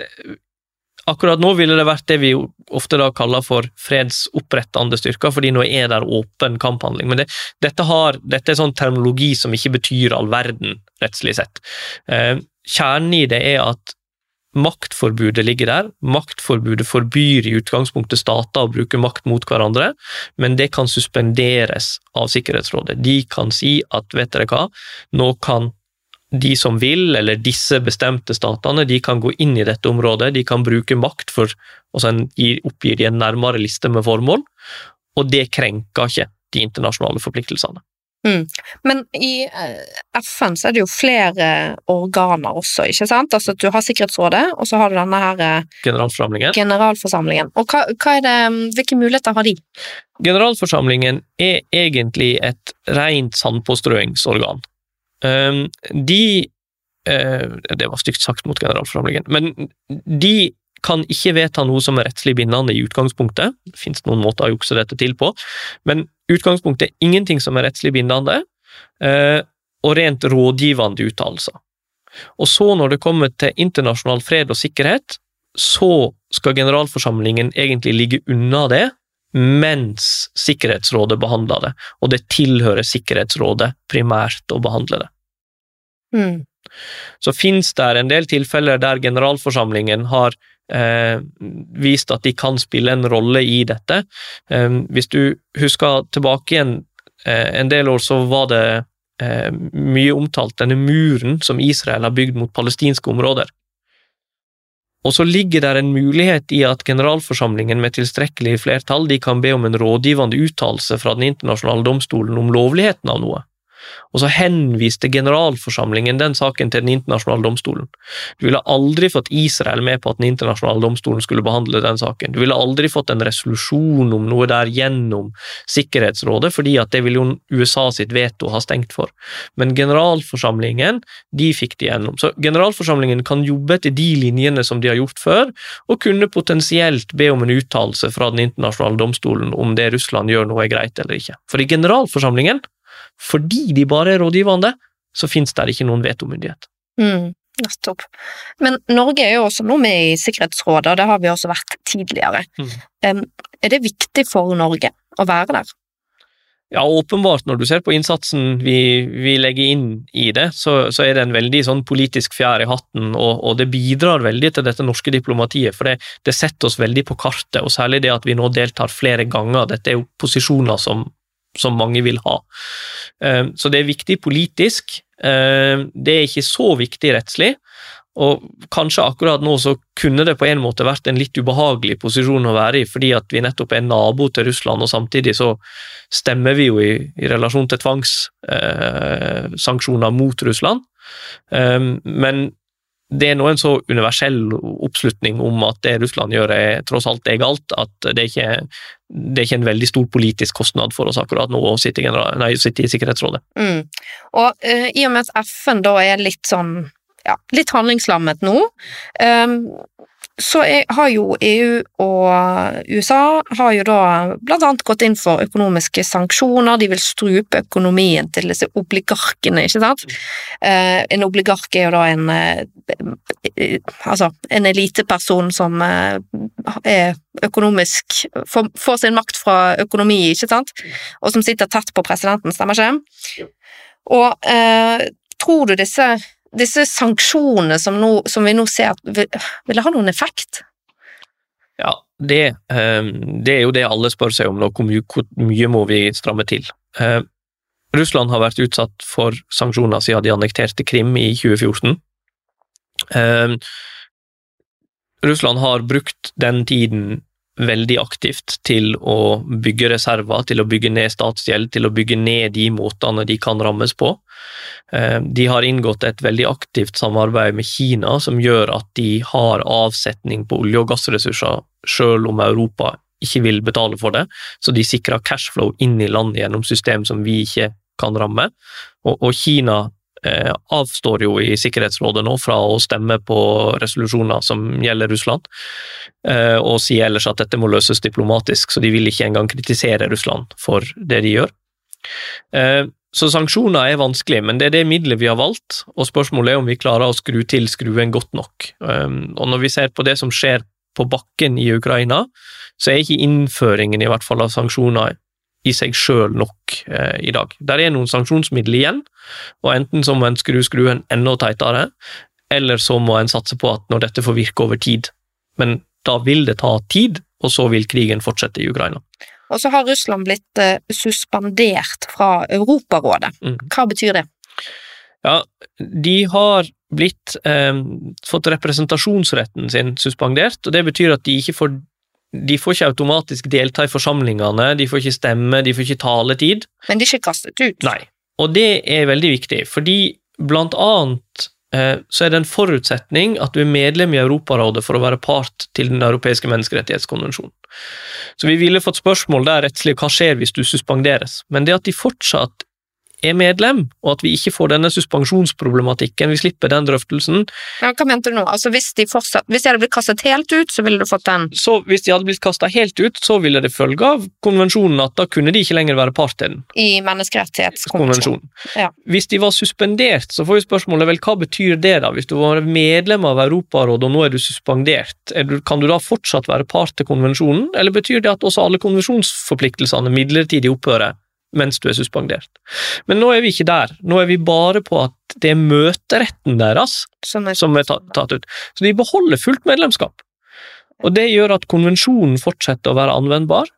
Akkurat nå ville det vært det vi ofte da kaller for fredsopprettende styrker, fordi nå er det åpen kamphandling. Men det, dette, har, dette, er sånn terminologi som ikke betyr all verden, rettslig sett. Eh, kjernen i det er at maktforbudet ligger der. Maktforbudet forbyr i utgangspunktet stater å bruke makt mot hverandre, men det kan suspenderes av Sikkerhetsrådet. De kan si at vet dere hva, nå kan de som vil, eller disse bestemte statene, de kan gå inn i dette området, de kan bruke makt for og så oppgir de en nærmere liste med formål, og det krenker ikke de internasjonale forpliktelsene. Mm. Men i eh, FN så er det jo flere organer også, ikke sant? Altså Du har Sikkerhetsrådet, og så har du denne her eh, Generalforsamlingen. Generalforsamlingen. Og hva, hva det, hvilke muligheter har de? Generalforsamlingen er egentlig et rent sandpåstrøingsorgan. Ehm, de eh, Det var stygt sagt mot generalforsamlingen, men de kan ikke vedta noe som er rettslig bindende i utgangspunktet. Det finnes noen måter å jukse dette til på, men utgangspunktet er ingenting som er rettslig bindende, eh, og rent rådgivende uttalelser. Og så, når det kommer til internasjonal fred og sikkerhet, så skal generalforsamlingen egentlig ligge unna det, mens Sikkerhetsrådet behandla det, og det tilhører Sikkerhetsrådet primært å behandle det. Mm. Så finnes det en del tilfeller der generalforsamlingen har eh, vist at de kan spille en rolle i dette. Eh, hvis du husker tilbake igjen eh, en del år, så var det eh, mye omtalt denne muren som Israel har bygd mot palestinske områder. Og så ligger der en mulighet i at generalforsamlingen med tilstrekkelig flertall de kan be om en rådgivende uttalelse fra Den internasjonale domstolen om lovligheten av noe. Og så henviste generalforsamlingen den saken til Den internasjonale domstolen. Du ville aldri fått Israel med på at Den internasjonale domstolen skulle behandle den saken. Du ville aldri fått en resolusjon om noe der gjennom Sikkerhetsrådet, fordi at det ville jo USA sitt veto ha stengt for. Men generalforsamlingen, de fikk det gjennom. Så generalforsamlingen kan jobbe etter de linjene som de har gjort før, og kunne potensielt be om en uttalelse fra Den internasjonale domstolen om det Russland gjør nå er greit eller ikke. For i generalforsamlingen fordi de bare er rådgivende, så finnes det ikke noen vetomyndighet. Mm, nettopp. Men Norge er jo også nå med i Sikkerhetsrådet, og det har vi også vært tidligere. Mm. Er det viktig for Norge å være der? Ja, åpenbart, når du ser på innsatsen vi, vi legger inn i det, så, så, er det en veldig sånn politisk fjær i hatten, og, og, det bidrar veldig til dette norske diplomatiet, for det, det, setter oss veldig på kartet, og særlig det at vi nå deltar flere ganger. Dette er jo posisjoner som, som mange vil ha. Eh, så det er viktig politisk. Eh, det er ikke så viktig rettslig. Og kanskje akkurat nå så kunne det på en måte vært en litt ubehagelig posisjon å være i, fordi at vi nettopp er nabo til Russland, og samtidig så stemmer vi jo i, i relasjon til tvangssanksjoner eh, mot Russland. men det er nå en så universell oppslutning om at det Russland gjør er tross alt er galt, at det er ikke det er ikke en veldig stor politisk kostnad for oss akkurat nå å sitte, nei, sitte i Sikkerhetsrådet. Mm. Og uh, i og med at FN da er litt sånn ja, litt handlingslammet nå, um, så er, har jo EU og USA har jo da blant annet gått inn for økonomiske sanksjoner, de vil strupe økonomien til disse obligarkene, ikke sant. Eh, en obligark er jo da en eh, altså en eliteperson som eh, er økonomisk får, får, sin makt fra økonomi, ikke sant, og som sitter tett på presidenten, stemmer ikke? Og eh, tror du disse disse sanksjonene som, nå, som, vi nå ser, vil, vil det ha noen effekt? Ja, det, ehm, det, er jo det alle spør seg om nå, hvor mye, hvor mye må vi stramme til? Ehm, Russland har vært utsatt for sanksjoner siden de annekterte Krim i 2014. Ehm, Russland har brukt den tiden veldig aktivt til å bygge reserver, til å bygge ned statsgjeld, til å bygge ned de måtene de kan rammes på. Eh, de har inngått et veldig aktivt samarbeid med Kina som gjør at de har avsetning på olje- og gassressurser, selv om Europa ikke vil betale for det, så de sikrer cashflow inn i landet gjennom system som vi ikke kan ramme. Og, og Kina avstår jo i Sikkerhetsrådet nå fra å stemme på resolusjoner som gjelder Russland, eh, og sier ellers at dette må løses diplomatisk, så de vil ikke engang kritisere Russland for det de gjør. Eh, så sanksjoner er vanskelig, men det er det middelet vi har valgt, og spørsmålet er om vi klarer å skru til skruen godt nok. Og når vi ser på det som skjer på bakken i Ukraina, så er ikke innføringen i hvert fall av sanksjoner i seg sjøl nok eh, i dag. Der er noen sanksjonsmidler igjen, og enten så må en skru skruen enda teitere, eller så må en satse på at når dette får virke over tid. Men da vil det ta tid, og så vil krigen fortsette i Ukraina. Og så har Russland blitt eh, suspendert fra Europarådet. Mm. Hva betyr det? Ja, de har blitt eh, fått representasjonsretten sin suspendert, og det betyr at de ikke får de får ikke automatisk delta i forsamlingene, de får ikke stemme, de får ikke taletid. Men de er ikke kastet ut? Nei, og det er veldig viktig, fordi blant annet eh, så er det en forutsetning at du er medlem i Europarådet for å være part til Den europeiske menneskerettighetskonvensjonen. Så vi ville fått spørsmål der rettslig hva skjer hvis du suspenderes, men det at de fortsatt er medlem, og at vi ikke får denne suspensjonsproblematikken. Vi slipper den drøftelsen. Ja, hva mente du nå? Altså, hvis de, fortsatt, hvis de hadde blitt kastet helt ut, så ville du fått den Så hvis de hadde blitt kasta helt ut, så ville det følge av konvensjonen at da kunne de ikke lenger være part til den. i menneskerettighetskonvensjonen. Ja. Hvis de var suspendert, så får vi spørsmålet vel, hva betyr det da? Hvis du var medlem av Europarådet og nå er du suspendert, er du, kan du da fortsatt være part til konvensjonen, eller betyr det at også alle konvensjonsforpliktelsene midlertidig opphører mens du er suspendert? Men nå er vi ikke der. Nå er vi bare på at det er møteretten deres Som er, som er tatt ut. Så de beholder fullt medlemskap. Og det gjør at konvensjonen fortsetter å være anvendbar,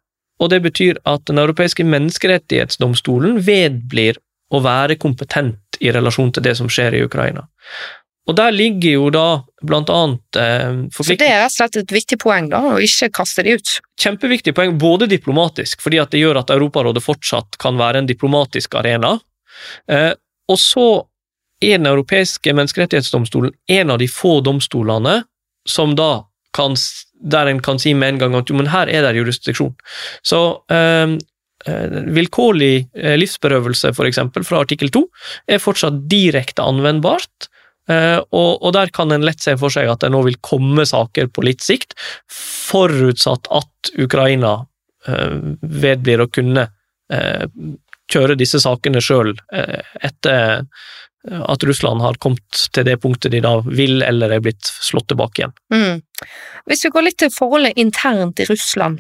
og det betyr at Den europeiske menneskerettighetsdomstolen vedblir å være kompetent i relasjon til det som skjer i Ukraina. Og der ligger jo da blant annet eh, så det er rett og slett et viktig poeng, da, å ikke kaste de ut. Kjempeviktig poeng, både diplomatisk, fordi at det gjør at Europarådet fortsatt kan være en diplomatisk arena, eh, og så er Den europeiske menneskerettighetsdomstolen en av de få domstolene som da kan, der en kan si med en gang at jo, men her er det jurisdiksjon. Så eh, eh, vilkårlig eh, livsberøvelse, eksempel, fra artikkel 2, er fortsatt direkte anvendbart. Eh, og, der kan en lett se for seg at det nå vil komme saker på litt sikt, forutsatt at Ukraina eh, vedblir å kunne eh, kjøre disse sakene sjøl etter at Russland har kommet til det punktet de da vil eller er blitt slått tilbake igjen. Mm. Hvis vi går litt til forholdet internt i Russland,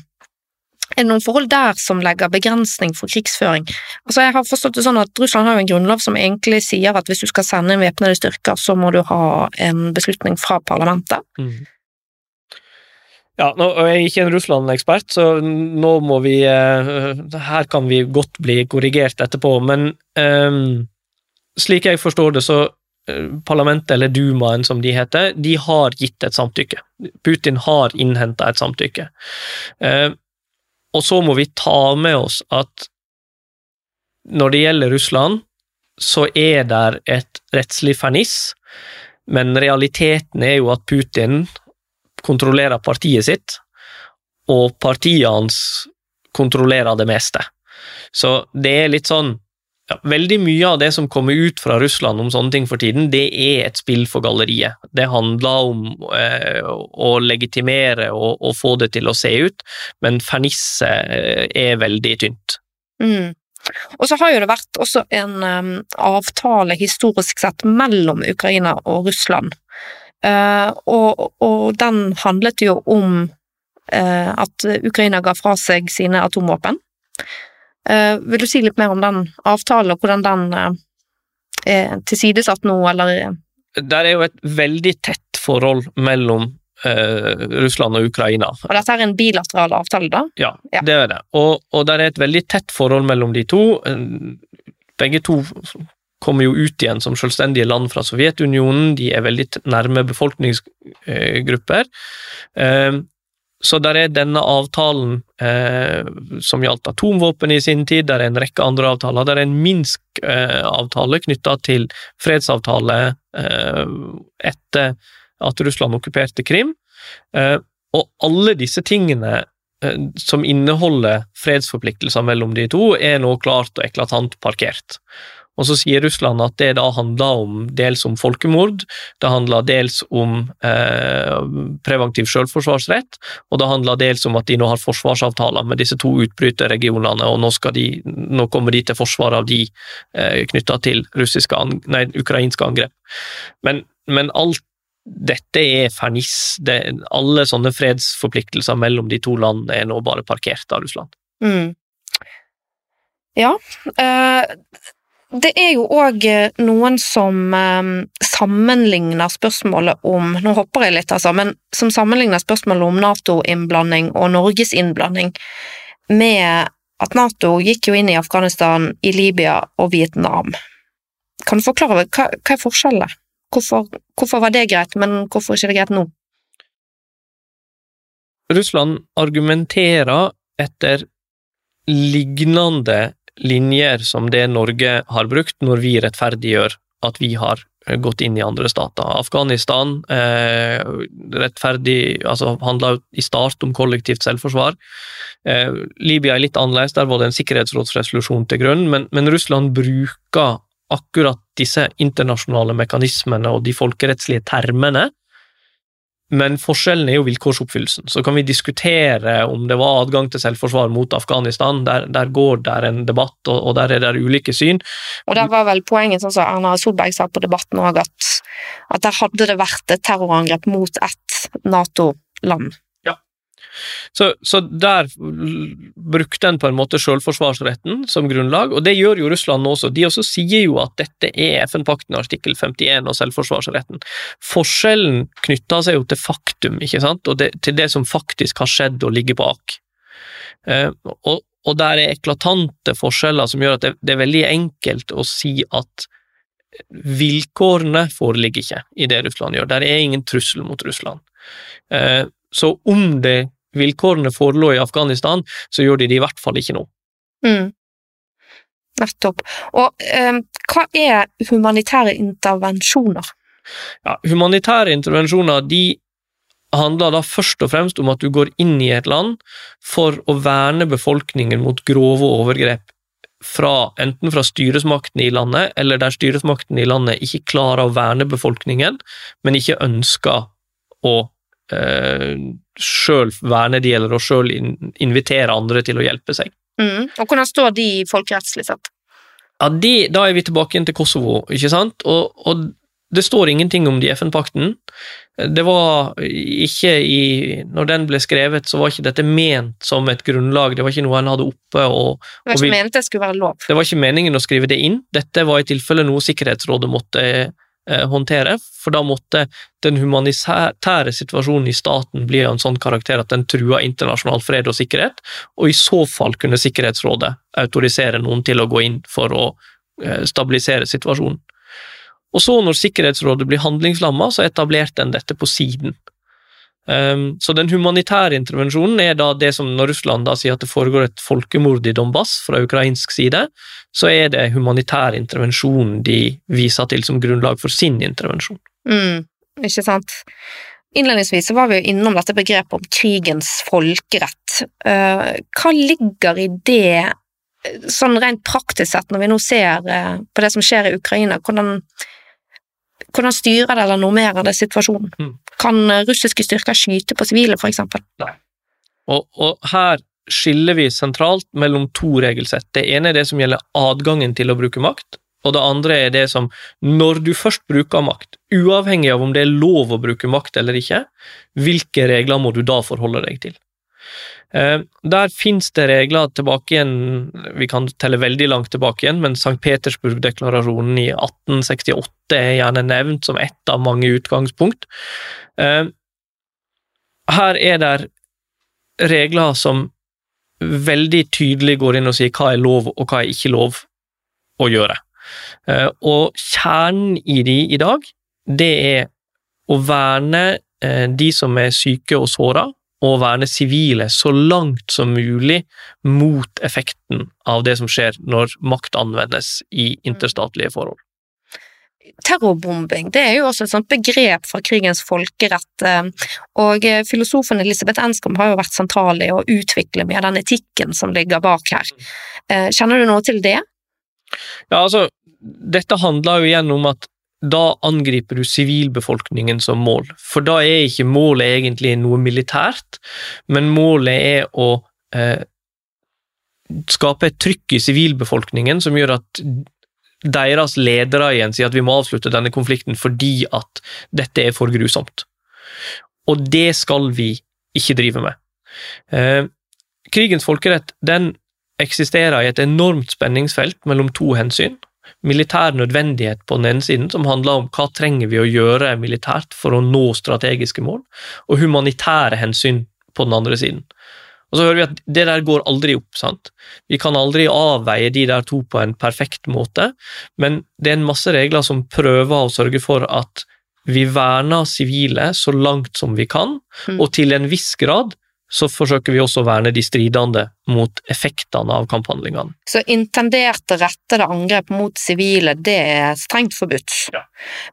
er det noen forhold der som legger begrensning for krigsføring? Altså, jeg har forstått det sånn at Russland har jo en grunnlov som egentlig sier at hvis du skal sende inn væpnede styrker, så må du ha en beslutning fra parlamentet. Ja, nå er ikke en Russland-ekspert, så nå må vi eh, Her kan vi godt bli korrigert etterpå, men eh, slik jeg forstår det, så eh, Parlamentet, eller Dumaen som de heter, de har gitt et samtykke. Putin har innhenta et samtykke. Og så må vi ta med oss at når det gjelder Russland, så er det et rettslig ferniss, men realiteten er jo at Putin kontrollerer partiet sitt, og partiet hans kontrollerer det meste. Så det er litt sånn ja, Veldig mye av det som kommer ut fra Russland om sånne ting for tiden, det er et spill for galleriet. Det handler om eh, å legitimere og, og få det til å se ut, men fernisset eh, er veldig tynt. Mm. Og så har jo det vært også en um, avtale historisk sett mellom Ukraina og Russland. uh, og, og den handlet jo om uh, at Ukraina ga fra seg sine atomvåpen. Eh, vil du si litt mer om den avtalen, og hvordan den eh, er tilsidesatt nå, eller Der er jo et veldig tett forhold mellom eh, Russland og Ukraina. Og dette er en bilateral avtale, da? Ja, Ja. det er det. Og, og der er et veldig tett forhold mellom de to. Begge to kommer jo ut igjen som selvstendige land fra Sovjetunionen, de er veldig nærme befolkningsgrupper. Eh, Så der er denne avtalen eh, som gjaldt atomvåpen i sin tid, der er en rekke andre avtaler. Der er en Minsk-avtale knytta til fredsavtale eh, etter at Russland okkuperte Krim. Eh, og alle disse tingene eh, som inneholder fredsforpliktelser mellom de to, er nå klart og eklatant parkert. Og så sier Russland at det da handler om dels om folkemord, det handler dels om eh, preventiv selvforsvarsrett, og det handler dels om at de nå har forsvarsavtaler med disse to utbryterregionene, og nå, de, nå kommer de til forsvar av de eh, knytta til nei, ukrainske angrep. Men, men alt dette er ferniss. Det, alle sånne fredsforpliktelser mellom de to landene er nå bare parkert av Russland. Mm. Ja. Eh, det er jo òg noen som eh, sammenligner spørsmålet om Nå hopper jeg litt, altså, men som sammenligner spørsmålet om Nato-innblanding og Norges innblanding med at Nato gikk jo inn i Afghanistan, i Libya og Vietnam. Kan du forklare hva, hva er forskjellen? Hvorfor, hvorfor var det greit, men hvorfor ikke det greit nå? Russland argumenterer etter lignende linjer som det Norge har brukt når vi rettferdiggjør at vi har gått inn i andre stater. Afghanistan eh, rettferdig, altså handla i start om kollektivt selvforsvar. Eh, Libya er litt annerledes, der var det en sikkerhetsrådsresolusjon til grunn, men, men Russland bruker akkurat disse internasjonale mekanismene og de folkerettslige termene men forskjellen er jo vilkårsoppfyllelsen. Så kan vi diskutere om det var adgang til selvforsvar mot Afghanistan. Der, der går det en debatt, og, og, der er det ulike syn. Og der var vel poenget, sånn som Erna Solberg sa på debatten òg, at, at der hadde det vært et terrorangrep mot ett Nato-land. Så, så, der brukte en på en måte selvforsvarsretten som grunnlag, og det gjør jo Russland også. De også sier jo at dette er FN-pakten artikkel 51 og selvforsvarsretten. Forskjellen knytter seg jo til faktum, ikke sant, og det, til det som faktisk har skjedd og ligger bak. Eh, og, og, der er eklatante forskjeller som gjør at det, det er veldig enkelt å si at vilkårene foreligger ikke i det Russland gjør. Der er ingen trussel mot Russland. Eh, så om det vilkårene forelå i Afghanistan, så gjør de det i hvert fall ikke nå. Mm. Nettopp. Og eh, hva er humanitære intervensjoner? Ja, humanitære intervensjoner de handler da først og fremst om at du går inn i et land for å verne befolkningen mot grove overgrep fra, enten fra styresmakten i landet, eller der styresmakten i landet ikke klarer å verne befolkningen, men ikke ønsker å eh, sjøl verne de, eller å sjøl invitere andre til å hjelpe seg. Mm. Og hvordan står de folkerettslig sett? Ja, de, Da er vi tilbake igjen til Kosovo, ikke sant? Og, og det står ingenting om det i FN-pakten. Det var ikke i Når den ble skrevet, så var ikke dette ment som et grunnlag, det var ikke noe en hadde oppe og Det var ikke ment det skulle være lov? Det var ikke meningen å skrive det inn. Dette var i tilfelle noe Sikkerhetsrådet måtte håndtere, for da måtte den humanitære situasjonen i staten bli av en sånn karakter at den trua internasjonal fred og sikkerhet, og i så fall kunne Sikkerhetsrådet autorisere noen til å gå inn for å eh, stabilisere situasjonen. Og så, når Sikkerhetsrådet blir handlingslamma, så etablerte en dette på siden. Um, så den humanitære intervensjonen er da det som når Russland da sier at det foregår et folkemord i Donbass fra ukrainsk side, så er det humanitær intervensjon de viser til som grunnlag for sin intervensjon. Mm, ikke sant. Innledningsvis så var vi jo innom dette begrepet om krigens folkerett. Uh, hva ligger i det, sånn rent praktisk sett, når vi nå ser uh, på det som skjer i Ukraina? Hvordan hvordan styrer det eller normerer det situasjonen? Mm. Kan eh, russiske styrker skyte på sivile, eksempel? Nei. Og, og, her skiller vi sentralt mellom to regelsett. Det ene er det som gjelder adgangen til å bruke makt, og det andre er det som, når du først bruker makt, uavhengig av om det er lov å bruke makt eller ikke, hvilke regler må du da forholde deg til? Eh, der finnes det regler tilbake igjen, vi kan telle veldig langt tilbake igjen, men St. Petersburg-deklarasjonen i 1868 er gjerne nevnt som ett av mange utgangspunkt. Eh, her er det regler som veldig tydelig går inn og sier hva er lov og hva er ikke lov å gjøre. Eh, og kjernen i de i dag, det er å verne de som er syke og såra, å verne sivile så langt som mulig mot effekten av det som skjer når makt anvendes i interstatlige forhold. Terrorbombing det er jo også et sånt begrep fra krigens folkerett, eh, og eh, filosofen Elisabeth Enskom har jo vært sentral i å utvikle med den etikken som ligger bak her. Eh, kjenner du noe til det? Ja, altså, dette handler jo igjen om at da angriper du sivilbefolkningen som mål. For da er ikke målet egentlig noe militært, men målet er å eh, skape et trykk i sivilbefolkningen som gjør at deres ledere igjen sier at vi må avslutte denne konflikten fordi at dette er for grusomt. Og det skal vi ikke drive med. Eh, krigens folkerett den eksisterer i et enormt spenningsfelt mellom to hensyn militær nødvendighet på den ene siden, som handler om hva trenger vi å gjøre militært for å nå strategiske mål, og humanitære hensyn på den andre siden. Og så hører vi at det der går aldri opp. sant? Vi kan aldri avveie de der to på en perfekt måte, men det er en masse regler som prøver å sørge for at vi verner sivile så langt som vi kan, mm. og til en viss grad så forsøker vi også å verne de stridende mot effektene av kamphandlingene. Så intenderte rettede angrep mot sivile, det er strengt forbudt. Ja.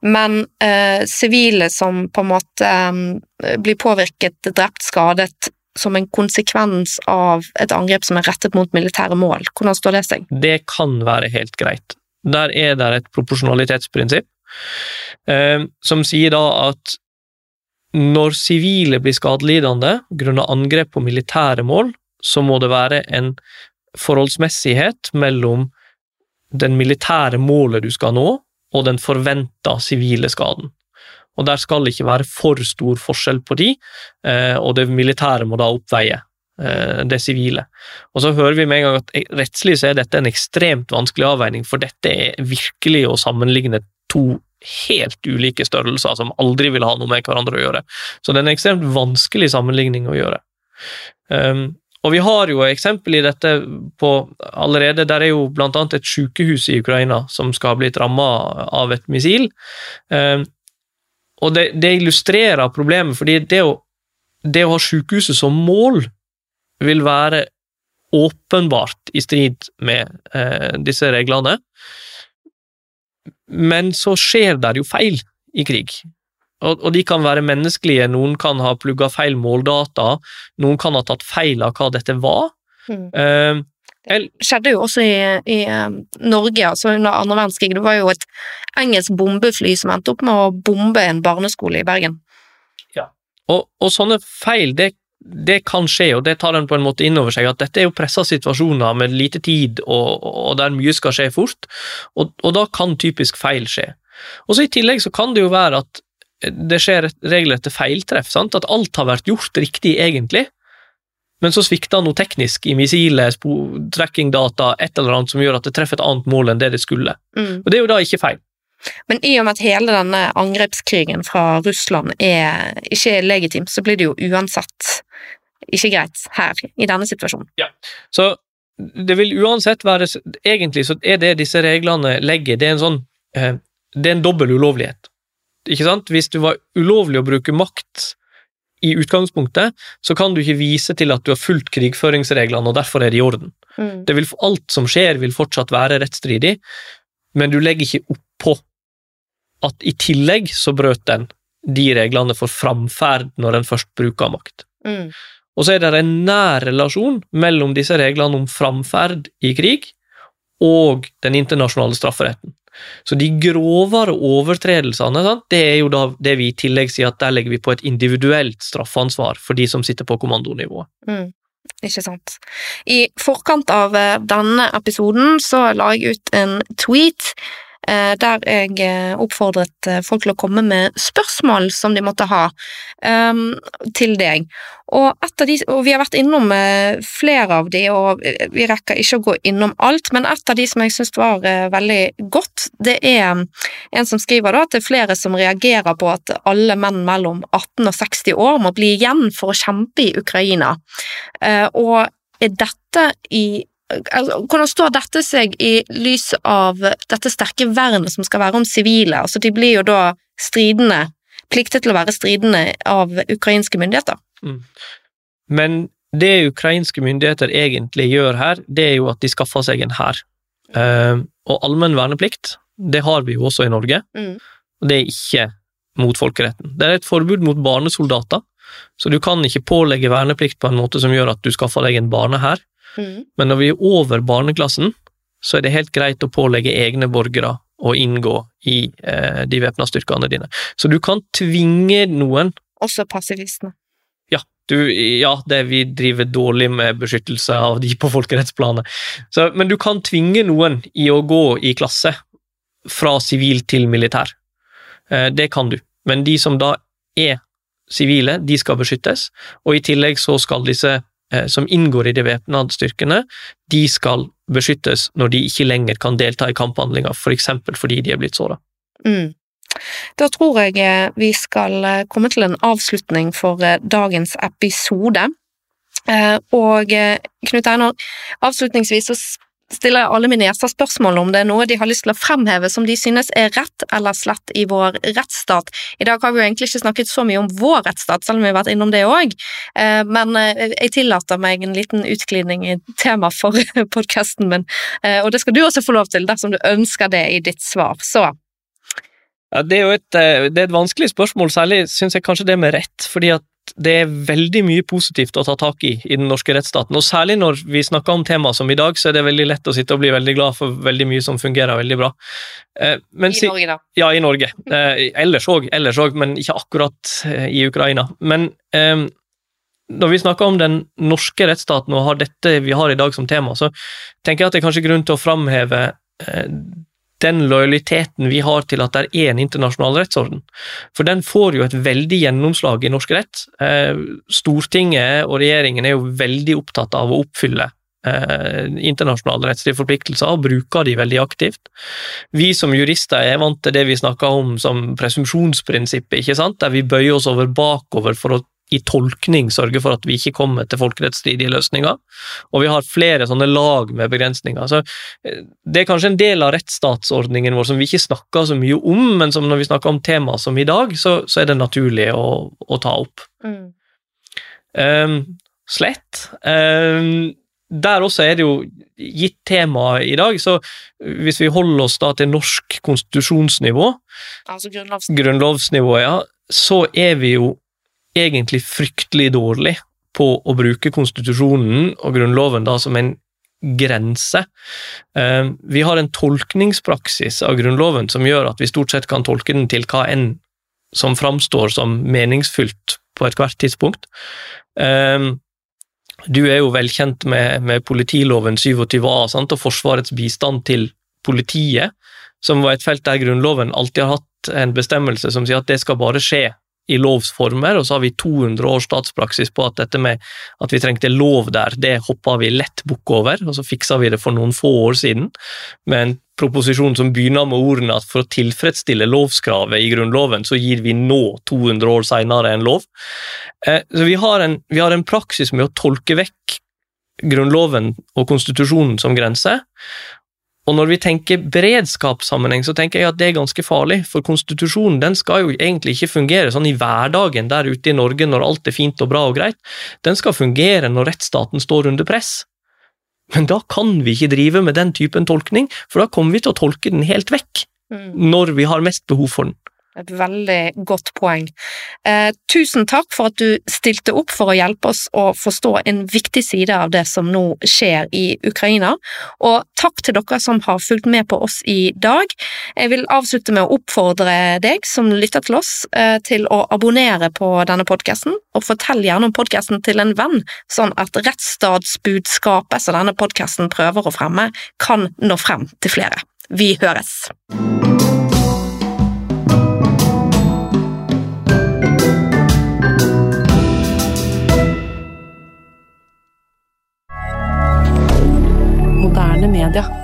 Men eh, sivile som på en måte eh, blir påvirket, drept, skadet som en konsekvens av et angrep som er rettet mot militære mål, hvordan står det seg? Det kan være helt greit. Der er det et proporsjonalitetsprinsipp eh, som sier da at når sivile blir skadelidende grunnet angrep på militære mål, så må det være en forholdsmessighet mellom den militære målet du skal nå, og den forventa sivile skaden. Og der skal det ikke være for stor forskjell på de, eh, og det militære må da oppveie eh, det sivile. Og så hører vi med en gang at rettslig så er dette en ekstremt vanskelig avveining, for dette er virkelig å sammenligne to helt ulike størrelser som aldri vil ha noe med hverandre å gjøre. Så det er en ekstremt vanskelig sammenligning å gjøre. Um, og vi har jo eksempel i dette på allerede. Der er jo annet et sykehus i Ukraina som skal ha blitt ramma av et missil. Um, og det, det, illustrerer problemet, fordi det å, det å ha sykehuset som mål vil være åpenbart i strid med eh, disse reglene. Men så skjer det jo feil i krig. Og, og de kan være menneskelige, noen kan ha plugga feil måldata, noen kan ha tatt feil av hva dette var. Mm. Uh, det skjedde jo også i, i um, Norge, altså under andre verdenskrig. Det var jo et engelsk bombefly som endte opp med å bombe en barneskole i Bergen. Ja, og, og sånne feil, det det kan skje, og det tar en på en måte inn over seg, at dette er jo pressa situasjoner med lite tid, og, og der mye skal skje fort, og, og, da kan typisk feil skje. Og så I tillegg så kan det jo være at det skjer regelrette feiltreff, sant? at alt har vært gjort riktig egentlig, men så svikter noe teknisk i missilet, trackingdata, et eller annet som gjør at det treffer et annet mål enn det det skulle. Mm. Og Det er jo da ikke feil. Men i og med at hele denne angrepskrigen fra Russland er, ikke legitim, så blir det jo uansett ikke greit her, i denne situasjonen. Ja, så det vil uansett være Egentlig så er det disse reglene legger, det er en sånn eh, Det er en dobbel ulovlighet. Ikke sant? Hvis du var ulovlig å bruke makt i utgangspunktet, så kan du ikke vise til at du har fulgt krigføringsreglene, og derfor er det i orden. Mm. Det vil, alt som skjer, vil fortsatt være rettsstridig, men du legger ikke oppå at i tillegg så brøt den de reglene for framferd når en først bruker makt. Mm. Og så er det en nær relasjon mellom disse reglene om framferd i krig og den internasjonale strafferetten. Så de grovere overtredelsene, sant, det er jo da det vi i tillegg sier at der legger vi på et individuelt straffansvar for de som sitter på kommandonivået. Mm. Ikke sant. I forkant av eh, denne episoden så la jeg ut en tweet der jeg eh, oppfordret eh, folk til å komme med spørsmål som de måtte ha um, til deg. Og, de, og, vi har vært innom flere av de, og vi rekker ikke å gå innom alt, men et av de som jeg syns var veldig godt, det er en som skriver da at det er flere som reagerer på at alle menn mellom 18 og 60 år må bli igjen for å kjempe i Ukraina. Og er dette i altså, Hvordan står dette seg i lys av dette sterke vernet som skal være om sivile? Altså, de blir jo da stridende, pliktet til å være stridende av ukrainske myndigheter. Mm. Men det ukrainske myndigheter egentlig gjør her, det er jo at de skaffer seg en hær. Uh, og allmenn verneplikt, det har vi jo også i Norge, mm. det er ikke mot folkeretten. Det er et forbud mot barnesoldater, så du kan ikke pålegge verneplikt på en måte som gjør at du skaffer deg en barnehær. Mm. Men når vi er over barneklassen, så er det helt greit å pålegge egne borgere å inngå i eh, de væpna styrkene dine. Så du kan tvinge noen Også passivistene. Ja, du, ja det, vi driver dårlig med beskyttelse av de på folkerettsplanet. Så, men du kan tvinge noen i å gå i klasse fra sivil til militær. Eh, det kan du. Men de som da er sivile, de skal beskyttes, og i tillegg så skal disse som inngår i de væpnede styrkene, de skal beskyttes når de ikke lenger kan delta i kamphandlinger, f.eks. For fordi de er blitt såra. Mm. Da tror jeg eh, vi skal eh, komme til en avslutning for dagens episode. Og Knut Einar, avslutningsvis så stiller jeg alle mine gjester spørsmål om det er noe de har lyst til å fremheve som de synes er rett eller slett i vår rettsstat. I dag har vi jo egentlig ikke snakket så mye om vår rettsstat, selv om vi har vært innom det òg, eh, men eh, jeg tillater meg en liten utglidning i tema for podkasten min, og det skal du også få lov til dersom du ønsker det i ditt svar. Så ja, det er jo et, det er et vanskelig spørsmål, særlig syns jeg kanskje det med rett, fordi at det er veldig mye positivt å ta tak i i den norske rettsstaten. Og særlig når vi snakker om temaer som i dag, så er det veldig lett å sitte og bli veldig glad for veldig mye som fungerer veldig bra. Eh, men, I Norge, da? Ja, i Norge. Eh, ellers òg, men ikke akkurat eh, i Ukraina. Men eh, når vi snakker om den norske rettsstaten og har dette vi har i dag som tema, så tenker jeg at det er kanskje grunn til å framheve eh, den lojaliteten vi har til at det er en internasjonal rettsorden. For den får jo et veldig gjennomslag i norsk rett. Eh, Stortinget og regjeringen er jo veldig opptatt av å oppfylle eh, internasjonale rettslige forpliktelser, og bruker de veldig aktivt. Vi som jurister er vant til det vi snakker om som presumpsjonsprinsippet, ikke sant? der vi bøyer oss over bakover for å i tolkning sørge for at vi ikke kommer til folkerettsstridige løsninger. Og vi har flere sånne lag med begrensninger. Så eh, det er kanskje en del av rettsstatsordningen vår som vi ikke snakker så mye om, men som når vi snakker om tema som i dag, så, så er det naturlig å, å ta opp. Mm. Um, slett. Um, der også er det jo gitt tema i dag, så hvis vi holder oss da til norsk konstitusjonsnivå, altså grunnlovsnivå, grunnlovsnivå ja, så er vi jo egentlig fryktelig dårlig på å bruke konstitusjonen og Grunnloven da som en grense. Eh, vi har en tolkningspraksis av Grunnloven som gjør at vi stort sett kan tolke den til hva enn som framstår som meningsfylt på ethvert tidspunkt. Eh, du er jo velkjent med, med politiloven 27a sant? og Forsvarets bistand til politiet, som var et felt der Grunnloven alltid har hatt en bestemmelse som sier at det skal bare skje i lovsformer, og så har vi 200 års statspraksis på at dette med at vi trengte lov der, det hoppa vi lett bukk over, og så fiksa vi det for noen få år siden med en proposisjon som begynner med ordene at for å tilfredsstille lovskravet i Grunnloven, så gir vi nå, 200 år senere, en lov. Eh, så vi har en, vi har en praksis med å tolke vekk Grunnloven og konstitusjonen som grense, og når vi tenker beredskapssammenheng, så tenker jeg at det er ganske farlig, for konstitusjonen den skal jo egentlig ikke fungere sånn i hverdagen der ute i Norge når alt er fint og bra og greit. Den skal fungere når rettsstaten står under press. Men da kan vi ikke drive med den typen tolkning, for da kommer vi til å tolke den helt vekk mm. når vi har mest behov for den. Et veldig godt poeng. Eh, tusen takk for at du stilte opp for å hjelpe oss å forstå en viktig side av det som nå skjer i Ukraina, og takk til dere som har fulgt med på oss i dag. Jeg vil avslutte med å oppfordre deg som lytter til oss, eh, til å abonnere på denne podkasten, og fortell gjerne om podkasten til en venn, sånn at rettsstatsbudskapet som denne podkasten prøver å fremme, kan nå frem til flere. Vi høres! milliardaire